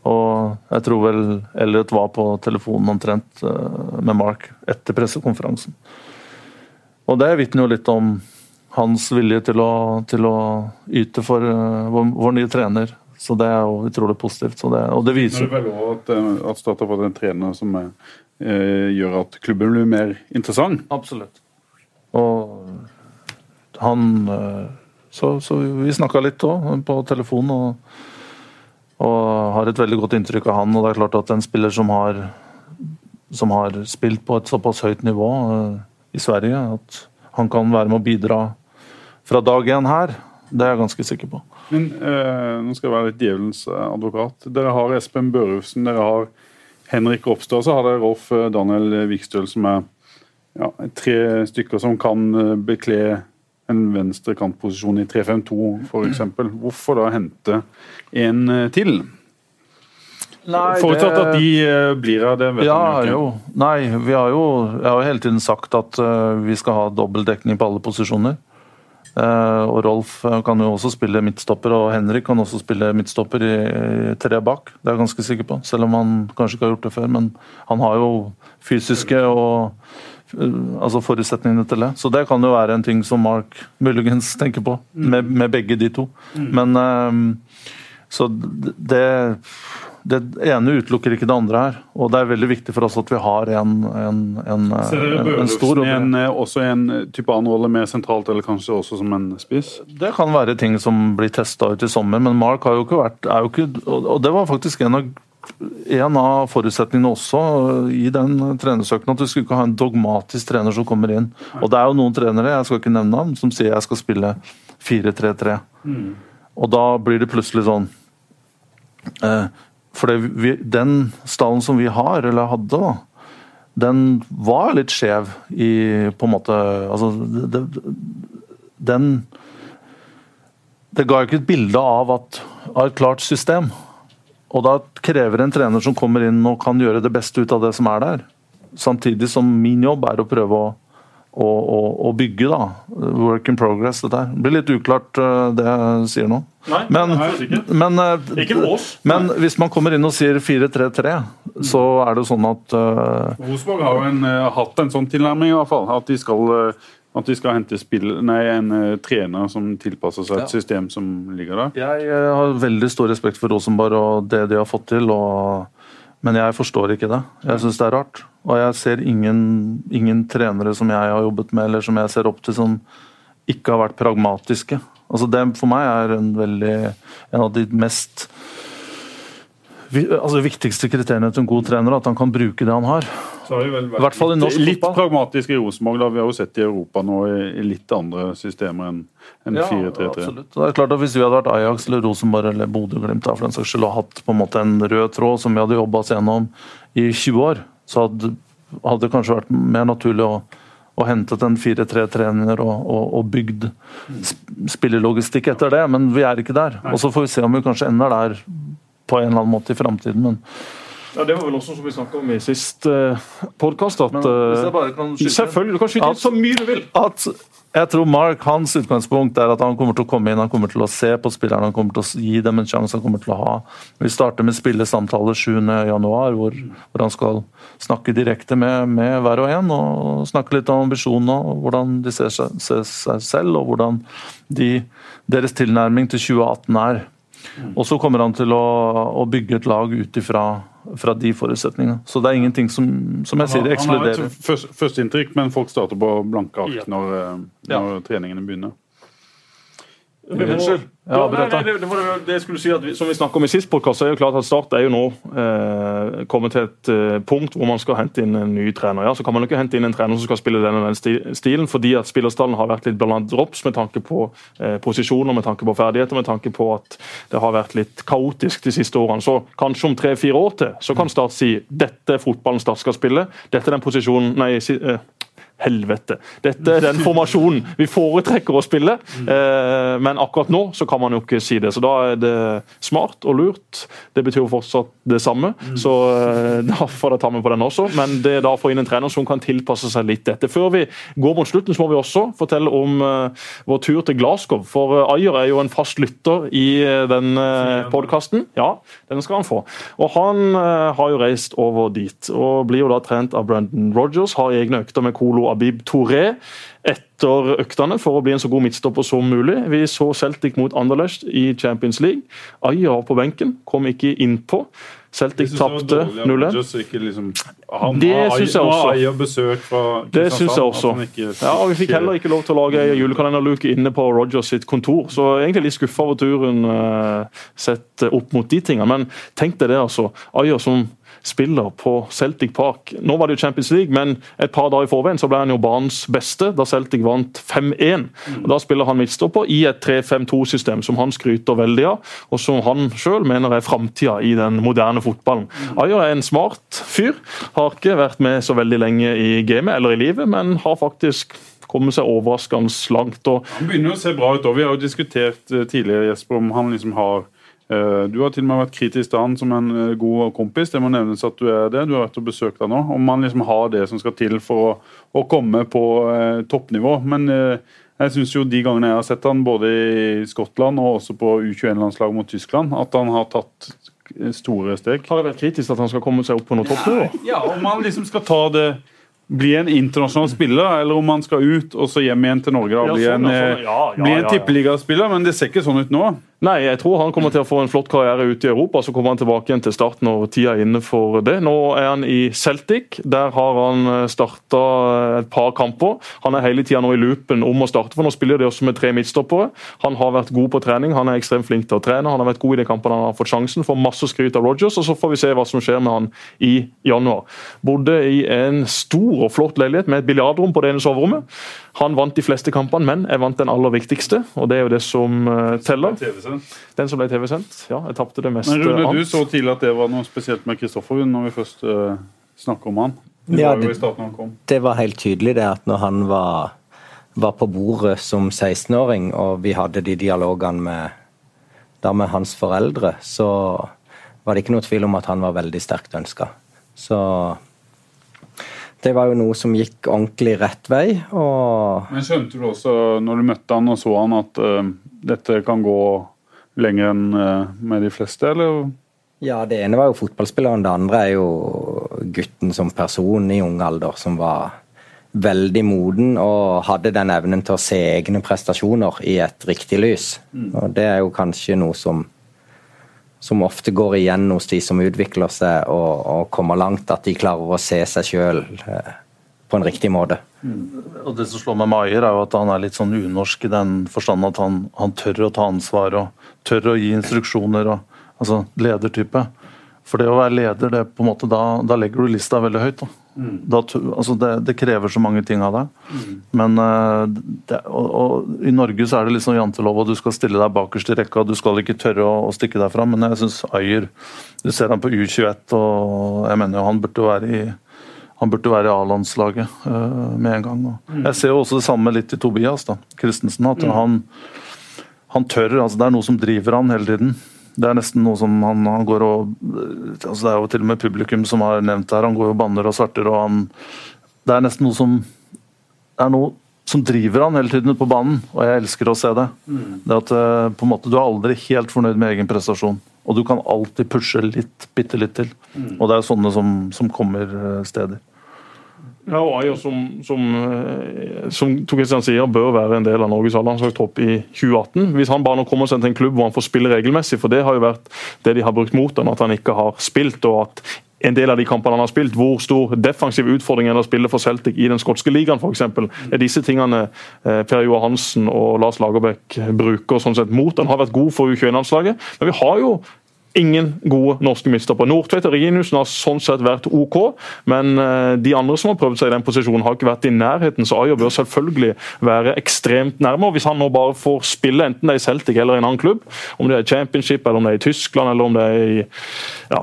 Og jeg tror vel Elliot var på telefonen omtrent med Mark etter pressekonferansen. Og det vitner jo litt om hans vilje til å, til å yte for eh, vår, vår nye trener. Så det er jo utrolig positivt. Så det, og det er viser det vel også at, eh, at Start har fått en trener som eh, gjør at klubben blir mer interessant. Absolutt. Og han Så, så vi snakka litt òg på telefon, og, og har et veldig godt inntrykk av han. Og det er klart at en spiller som har, som har spilt på et såpass høyt nivå i Sverige, at han kan være med å bidra fra dag én her, det er jeg ganske sikker på. Men eh, nå skal jeg være litt djevelens eh, advokat. Dere har Espen Børufsen, dere har Henrik Ropstad, og så har dere Rolf eh, Daniel Vikstøl, som er ja, tre stykker som kan eh, bekle en venstre kantposisjon i 3-5-2 f.eks. Hvorfor da hente en til? Forutsatt at de blir av det. vet Ja, man jo. Nei, vi har jo, jeg har jo hele tiden sagt at vi skal ha dobbeltdekning på alle posisjoner. Eh, og Rolf eh, kan jo også spille midtstopper, og Henrik kan også spille midtstopper i, tre bak. Det er jeg ganske sikker på, selv om han kanskje ikke har gjort det før. Men han har jo fysiske og eh, altså forutsetningene til det. Så det kan jo være en ting som Mark muligens tenker på, med, med begge de to. Men eh, så det det ene utelukker ikke det andre her. Og det er veldig viktig for oss at vi har en, en, en, en, stor en, eh, også en type annen rolle, mer sentralt, eller kanskje også som en spiss? Det kan være ting som blir testa ut i sommer, men Mark har jo ikke vært er jo ikke, Og det var faktisk en av, en av forutsetningene også i den trenersøken at vi skulle ikke ha en dogmatisk trener som kommer inn. Og det er jo noen trenere, jeg skal ikke nevne navn, som sier jeg skal spille 4-3-3. Og da blir det plutselig sånn eh, For vi, den stallen som vi har, eller hadde, da, den var litt skjev i på en måte Altså, det, den Det ga jo ikke et bilde av, at, av et klart system. Og da krever en trener som kommer inn og kan gjøre det beste ut av det som er der. Samtidig som min jobb er å prøve å, å, å, å bygge, da. Work in progress, dette her. Det blir litt uklart uh, det jeg sier nå. Nei, Men, nei, men, uh, Ikke oss. men hvis man kommer inn og sier 4-3-3, så er det sånn at uh, Rosenborg har jo en, uh, hatt en sånn tilnærming, i hvert fall. At de skal, uh, at de skal hente spill, nei, en uh, trener som tilpasser seg et Ja. system som ligger der. Jeg eh, har veldig stor respekt for Rosenborg og det de har fått til, og, men jeg forstår ikke det. Jeg syns det er rart. Og jeg ser ingen, ingen trenere som jeg har jobbet med, eller som jeg ser opp til, som ikke har vært pragmatiske. Altså det for meg er en veldig en av de mest altså viktigste kriteriene til en god trener, at han kan bruke det han har. Vært I hvert fall i norsk litt, litt pragmatisk i Rosenborg. Vi har jo sett i Europa nå i, i litt andre systemer enn en Ja, 4-3-3. absolutt. Det er klart at Hvis vi hadde vært Ajax eller Rosenborg eller Bodø-Glimt for den saks skyld, og hatt på en måte en rød tråd som vi hadde jobba oss gjennom i 20 år, så hadde, hadde det kanskje vært mer naturlig å, og hentet en 4-3-trener og, og, og bygd sp- spillelogistikk etter det, men vi er ikke der. Og Så får vi se om vi kanskje ender der på en eller annen måte i framtiden. Men, Ja, det var vel også som vi snakka om i sist uh, podkast. At eh, skyte Selvfølgelig, du kan skyte inn så mye du vil. at jeg tror Mark, hans utgangspunkt er at han kommer til å komme inn, han kommer til å se på spillerne, han kommer til å gi dem en sjanse han kommer til å ha. Vi starter med spillesamtale 7.1, hvor, hvor han skal snakke direkte med, med hver og en. og Snakke litt om ambisjonene, hvordan de ser seg, ser seg selv, og hvordan de, deres tilnærming til 2018 er. Og så kommer han til å, å bygge et lag ut ifra fra de forutsetningene. Så det er ingenting som, som jeg sier, Han har et først, førsteinntrykk, men folk starter på blanke ark Ja. når, eh, når treningene begynner. Unnskyld. Ja, nei, nei, det, det, det, det jeg skulle si at vi, Som vi snakket om i sist podkast, er jo klart at Start er jo nå eh, kommet til et eh, punkt hvor man skal hente inn en ny trener. Ja, Så kan man ikke hente inn en trener som skal spille den og den sti- stilen, fordi at spillerstallen har vært litt blant drops med tanke på eh, posisjoner, med tanke på ferdigheter, med tanke på at det har vært litt kaotisk de siste årene. Så kanskje om tre-fire år til så kan Start si dette er fotballen Start skal spille, dette er den posisjonen Nei, si, eh, Helvete. Dette er den formasjonen vi foretrekker å spille. Eh, men akkurat nå så kan man jo ikke si det. Så da er det smart og lurt. Det betyr jo fortsatt det samme, så eh, da får jeg ta med på den også. Men det er da å få inn en trener som kan tilpasse seg litt dette. Før vi går mot slutten, så må vi også fortelle om eh, vår tur til Glasgow. For Ayer er jo en fast lytter i den podkasten. Ja, den skal han få. Og han har jo reist over dit, og blir jo da trent av Brendan Rogers. Har egne økter med Kolo Abib Touré etter øktene for å bli en så god midtstopper som mulig. Vi så Celtic mot Anderlecht i Champions League. Aya på benken, kom ikke innpå. Celtic tapte 0-1. Liksom, Det syns jeg også. Eier besøk fra Det syns jeg også. ikke Ja, og Vi fikk heller ikke lov til å lage ei julekalenderluke inne på Rogers sitt kontor. Så egentlig litt skuffa over turen eh, sett opp mot de tingene. Men tenk deg det, altså. Aya som spiller på Celtic Park. Nå var det jo Champions League, men et par dager i forveien så ble han jo banens beste da Celtic vant 5-1. Og Da spiller han midtstopper i et 3-5-2-system som han skryter veldig av, og som han sjøl mener er framtida i den moderne fotballen. Ayer er en smart fyr. Har ikke vært med så veldig lenge i gamet eller i livet, men har faktisk kommet seg overraskende langt. og Han begynner å se bra ut. og Vi har jo diskutert eh, tidligere Jesper, om han liksom har Du har til og med vært kritisk til han som en eh, god kompis. Det må nevnes at du er det. Du har vært og besøkt han nå. Om han liksom har det som skal til for å, å komme på eh, toppnivå. Men eh, jeg syns jo de gangene jeg har sett han både i Skottland og også på U21-landslaget mot Tyskland, at han har tatt store steg. Har det vært kritisk at han skal komme seg opp på noe toppnivå? Ja, Om han liksom skal ta det bli en internasjonal spiller, eller om han skal ut og så hjem igjen til Norge da, Ja, sånn, sånn, eh, ja, ja, bli en ja, ja. tippeligaspiller. Men det ser ikke sånn ut nå. Nei, jeg tror han kommer til å få en flott karriere ute i Europa. Så kommer han tilbake igjen til start når tida er inne for det. Nå er han i Celtic. Der har han starta et par kamper. Han er hele tida nå i loopen om å starte, for nå spiller de også med tre midtstoppere. Han har vært god på trening, han er ekstremt flink til å trene. Han har vært god i de kampene han har fått sjansen. Får masse skryt av Rogers, og så får vi se hva som skjer med han i januar. Bodde i en stor og flott leilighet med et biljardrom på det ene soverommet. Han vant de fleste kampene, men jeg vant den aller viktigste, og det er jo det som eh, teller. Den som ble TV-sendt. Ja, jeg tapte det meste. Men Rune, du så tidlig at det var noe spesielt med Kristoffer når vi først uh, snakker om han. Det Ja, var jo i starten han kom. det var helt tydelig det at når han var, var på bordet som 16-åring, og vi hadde de dialogene med, da med hans foreldre, så var det ikke noe tvil om at han var veldig sterkt ønska. Så det var jo noe som gikk ordentlig rett vei. Men skjønte du også når du møtte han og så han at uh, dette kan gå lenger enn uh, med de fleste, eller? Ja, det ene var jo fotballspilleren, det andre er jo gutten som person i ung alder, som var veldig moden og hadde den evnen til å se egne prestasjoner i et riktig lys. Mm. Og det er jo kanskje noe som som ofte går igjen hos de som utvikler seg og, og kommer langt, at de klarer å se seg sjøl eh, på en riktig måte. Mm. Og Det som slår meg med Ayer, er jo at han er litt sånn unorsk i den forstand at han, han, tør å ta ansvar og tør å gi instruksjoner. Og, altså ledertype. For det å være leder, det på en måte, da, da legger du lista veldig høyt. da. Mm. Da, altså det, det, krever så mange ting av deg. Mm. Men uh, det, og, og, I Norge så er det sånn jantelov, og du skal stille deg bakerst i rekka. Du skal ikke tørre å, å stikke deg fram. Men jeg syns Ayer Du ser han på U21, og jeg mener jo han burde være i han burde være i A-landslaget uh, med en gang. Mm. Jeg ser jo også det samme litt i Tobias da, Christensen. At mm. han, han tør. altså Det er noe som driver han hele tiden. Det er nesten noe som han, han går og altså Det er jo til og med publikum som har nevnt det her. Han går og banner og svarter og han Det er nesten noe som Det er noe som driver han hele tiden på banen, og jeg elsker å se det. Mm. Det at eh, på en måte Du er aldri helt fornøyd med egen prestasjon, og du kan alltid pushe litt, bitte litt til. Mm. Og det er sånne som, som kommer eh, steder. Ja, og Ayer, som, som, eh, som Kristian sier, bør være en del av Norges A-landslagstropp i 2018. Hvis han bare nå kommer seg til en klubb hvor han får spille regelmessig, for det har jo vært det de har brukt mot ham, at han ikke har spilt. og at en del av de kampene han har spilt, hvor stor defensiv utfordring er det å spille for Celtic i den skotske ligaen f.eks. Det er disse tingene eh, Per Joar Hansen og Lars Lagerbäck bruker sånn sett mot. Han har vært god for U21-landslaget, men vi har jo ingen gode norske midtstoppere. Nordtvedt og Reginussen har sånn sett vært OK, men eh, de andre som har prøvd seg i den posisjonen, har ikke vært i nærheten. Så Ayer bør selvfølgelig være ekstremt nærme. og Hvis han nå bare får spille, enten det er i Celtic eller i en annen klubb, om det er i Championship, eller om det er i Tyskland eller om det er i, ja,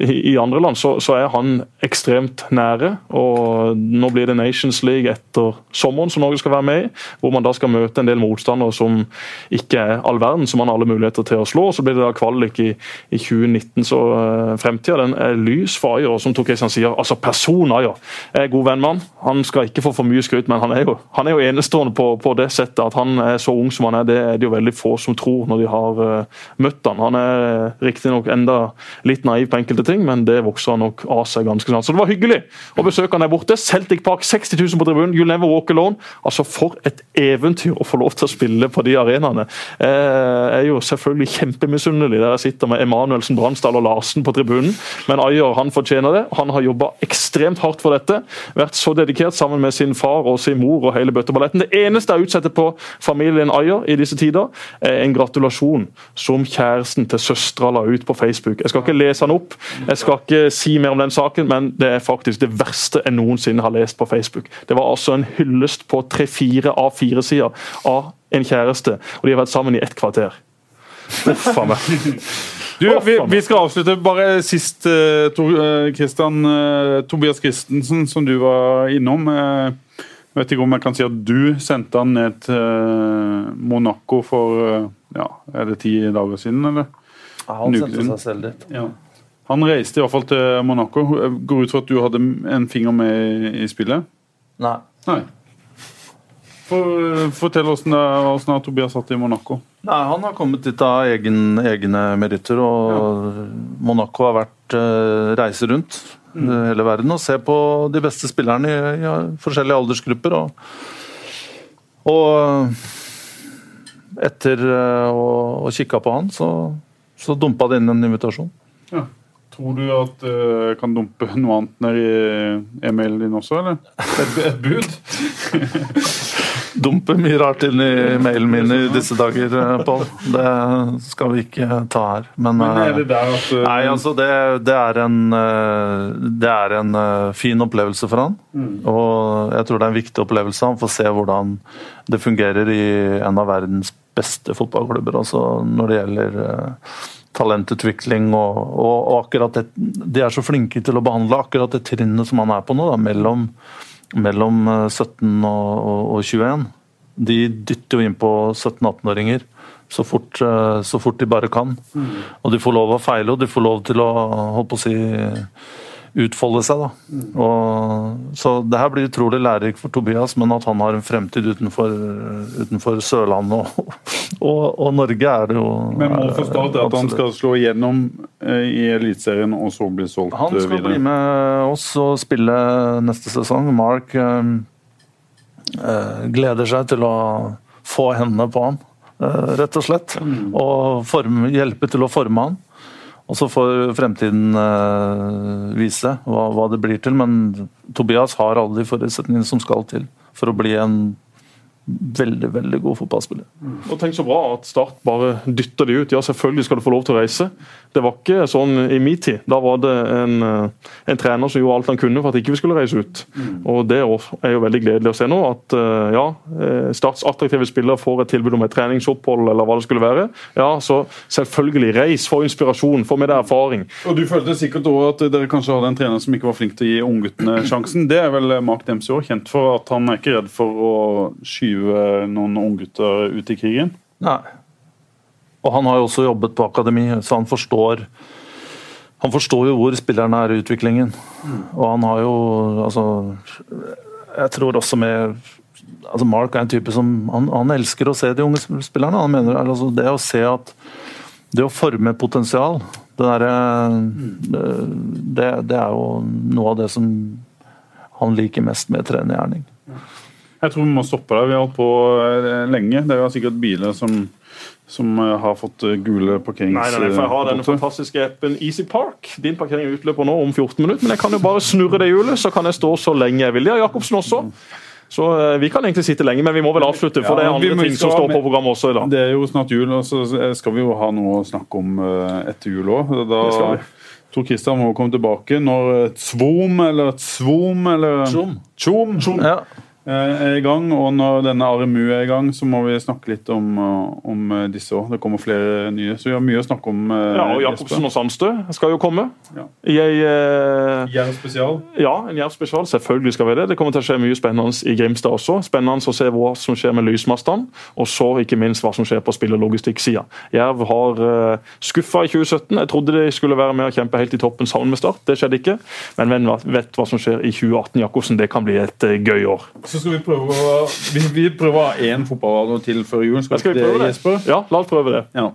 i, i andre land, så, så, er han ekstremt nære. og Nå blir det Nations League etter sommeren som Norge skal være med i, hvor man da skal møte en del motstandere som ikke er all verden, som man har alle muligheter til å slå. og Så blir det da kvalik i i 2019. Så uh, fremtida den er lys for Ayer. Som Tor sier, altså person Ayer er god venn med han. Han skal ikke få for mye skryt, men han er jo, han er jo enestående på, på, det settet. At han er så ung som han er, det er det jo veldig få som tror når de har uh, møtt han. Han er uh, riktignok enda litt naiv på enkelte ting, men det vokser han nok av seg ganske snart. Så det var hyggelig å besøke han der borte. Celtic Park, 60 000 på tribunen. You'll never walk alone. Altså For et eventyr å få lov til å spille på de arenaene. Jeg er jo selvfølgelig kjempemisunnelig der jeg sitter med Emma Emanuelsen, Bransdal og Larsen på tribunen. Men Ayer han fortjener det. Han har jobba ekstremt hardt for dette. Vært så dedikert sammen med sin far og sin mor og hele bøtteballetten. Det eneste jeg utsetter på familien Ayer i disse tider, er en gratulasjon som kjæresten til søstera la ut på Facebook. Jeg skal ikke lese den opp, jeg skal ikke si mer om den saken, men det er faktisk det verste jeg noensinne har lest på Facebook. Det var altså en hyllest på tre-fire av fire sider av en kjæreste, og de har vært sammen i ett kvarter. Uff a meg. Du, vi, vi, skal avslutte. Bare sist, uh, Tor, uh, Christian, uh, Tobias Christensen, som du var innom. jeg vet ikke om jeg kan si at du sendte han ned til Monaco for ja, er det ti dager siden, eller? Ja, han sendte seg selv dit. Ja. Han reiste i hvert fall til Monaco. Går ut fra at du hadde en finger med i spillet? Nei. Nei. For, fortell åssen Tobias satt i Monaco. Nei, Han har kommet dit av egen, egne meritter. og ja. Monaco har vært uh, reise rundt mm. hele verden og se på de beste spillerne i, i forskjellige aldersgrupper. Og, og etter uh, å ha kikka på han, så, så dumpa det inn en invitasjon. Ja. Tror du at uh, kan dumpe noe annet ned i e-mailen din også, eller? Et, et bud? dumper mye rart inn i mailen min i disse dager, eh, Pål. Det skal vi ikke ta her. Men, Men er det der at uh... Nei, altså det, det, er en, det er en fin opplevelse for han. Mm. Og jeg tror det er en viktig opplevelse. Han får se hvordan det fungerer i en av verdens beste fotballklubber. Altså når det gjelder talentutvikling og, og, og akkurat det, De er så flinke til å behandle akkurat det trinnet som han er på nå, da, mellom mellom 17 eh, og, og, og 21. De dytter jo inn på 17-18-åringer så eh, så fort de bare kan. Og de får lov å feile, og de får lov til å holdt på å si, utfolde seg. Da. Og, så det her blir utrolig lærerikt for Tobias, men at han har en fremtid utenfor, utenfor Sørlandet og, og, og, Norge, er det jo Men må forstå at han skal slå igjennom eh, i Eliteserien og så bli solgt videre? Han eh, skal videre. bli med oss og spille neste sesong. Mark eh, gleder seg til å få hendene på han, øh, rett og slett. Og form, hjelpe til å forme han. Og så får fremtiden eh, vise hva, det blir til. Men Tobias har alle de forutsetningene som skal til for å bli en veldig, veldig god fotballspiller. Og tenk så bra at Start bare dytter de ut. Ja, selvfølgelig skal du få lov til å reise. Det var ikke sånn i min tid. Da var det en, eh, en trener som gjorde alt han kunne for at ikke vi skulle reise ut. Og Det er jo veldig gledelig å se nå at eh, ja, eh, Starts attraktive spillere får et tilbud om et treningsopphold eller hva det skulle være. Ja, så selvfølgelig, reis, få inspirasjon, få med deg erfaring. Og Du følte sikkert også at dere kanskje hadde en trener som ikke var flink til å gi ungguttene sjansen. Det er vel Mark Dempsey òg kjent for, at han er ikke redd for å skyve noen unggutter ut i krigen. Nei. Og han har jo også jobbet på akademi, så han forstår han forstår jo hvor spillerne er i utviklingen. Og han har jo altså Jeg tror også med altså Mark er en type som han, han elsker å se de unge spillerne. Han mener altså Det å se at Det å forme potensial, det derre det, det er jo noe av det som han liker mest med trenergjerning. Jeg tror vi må stoppe der. Vi har holdt på eh, lenge. Det er jo sikkert biler som, som eh, har fått eh, gule parkerings... Nei, nei, nei, for Jeg har denne fantastiske appen Easy Park. Din parkering utløper nå om 14 minutter, men jeg kan jo bare snurre det hjulet, så kan jeg stå så lenge jeg vil. Det har Jacobsen også. Så vi kan egentlig sitte lenge, men vi må vel avslutte, for Ja, det er andre ting som står på programmet også i dag. Det er jo snart jul, og så skal vi jo ha noe å snakke om etter jul òg. Da Det skal vi. Tor Christian må komme tilbake når et Svom eller et Svom eller Tjom. Tjom Ja. Eh, er i gang. Og når denne RMU er i gang, så må vi snakke litt om, eh, om eh, disse òg. Det kommer flere nye, så vi har mye å snakke om. eh, Ja, og Jacobsen og Sandstø skal jo komme. Ja. Jeg, eh, Jerv spesial. ja, en Jerv-spesial. Selvfølgelig skal vi det. Det kommer til å skje mye spennende i Grimstad også. Spennende å se hva som skjer med lysmastene, og så ikke minst hva som skjer på spill- og logistikksida. Jerv har uh, skuffa i 2017. Jeg trodde de skulle være med og kjempe helt i toppen sammen med Start. Det skjedde ikke. Men hvem vet hva som skjer i 2018, Jacobsen. Det kan bli et eh, gøy år. Så skal vi prøve å Vi, vi prøver å ha én fotballradio til før jul. Skal, skal vi prøve det. Jesper? Ja, la oss prøve det. Ja.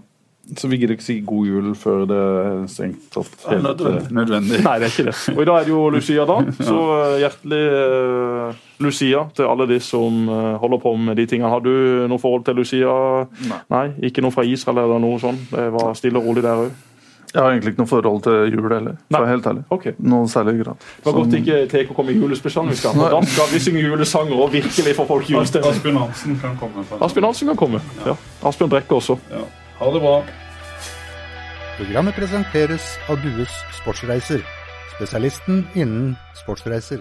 Så vi gidder ikke si god jul før det er strengt tatt helt nødvendig. nødvendig. Nei, det er ikke det. Og i dag er det jo Lucia, da. Så eh, hjertelig eh, Lucia til alle de som eh, holder på med de tingene. Har du noe forhold til Lucia? Nei. Ikke noe fra Israel eller noe sånt? Det var stille og rolig der òg? Jeg har egentlig ikke noe forhold til jul heller, for å helt ærlig. Okay. Noe særlig grad. Det var godt ikke TK kom i julespesialen vi skal. Da skal vi synge julesanger og virkelig få folk julestemning. Asbjørn Hansen kan komme. Asbjørn Hansen kan komme. Ja. Asbjørn Brekke også. Ja. Ha det bra. Programmet presenteres av Dues Sportsreiser, spesialisten innen sportsreiser.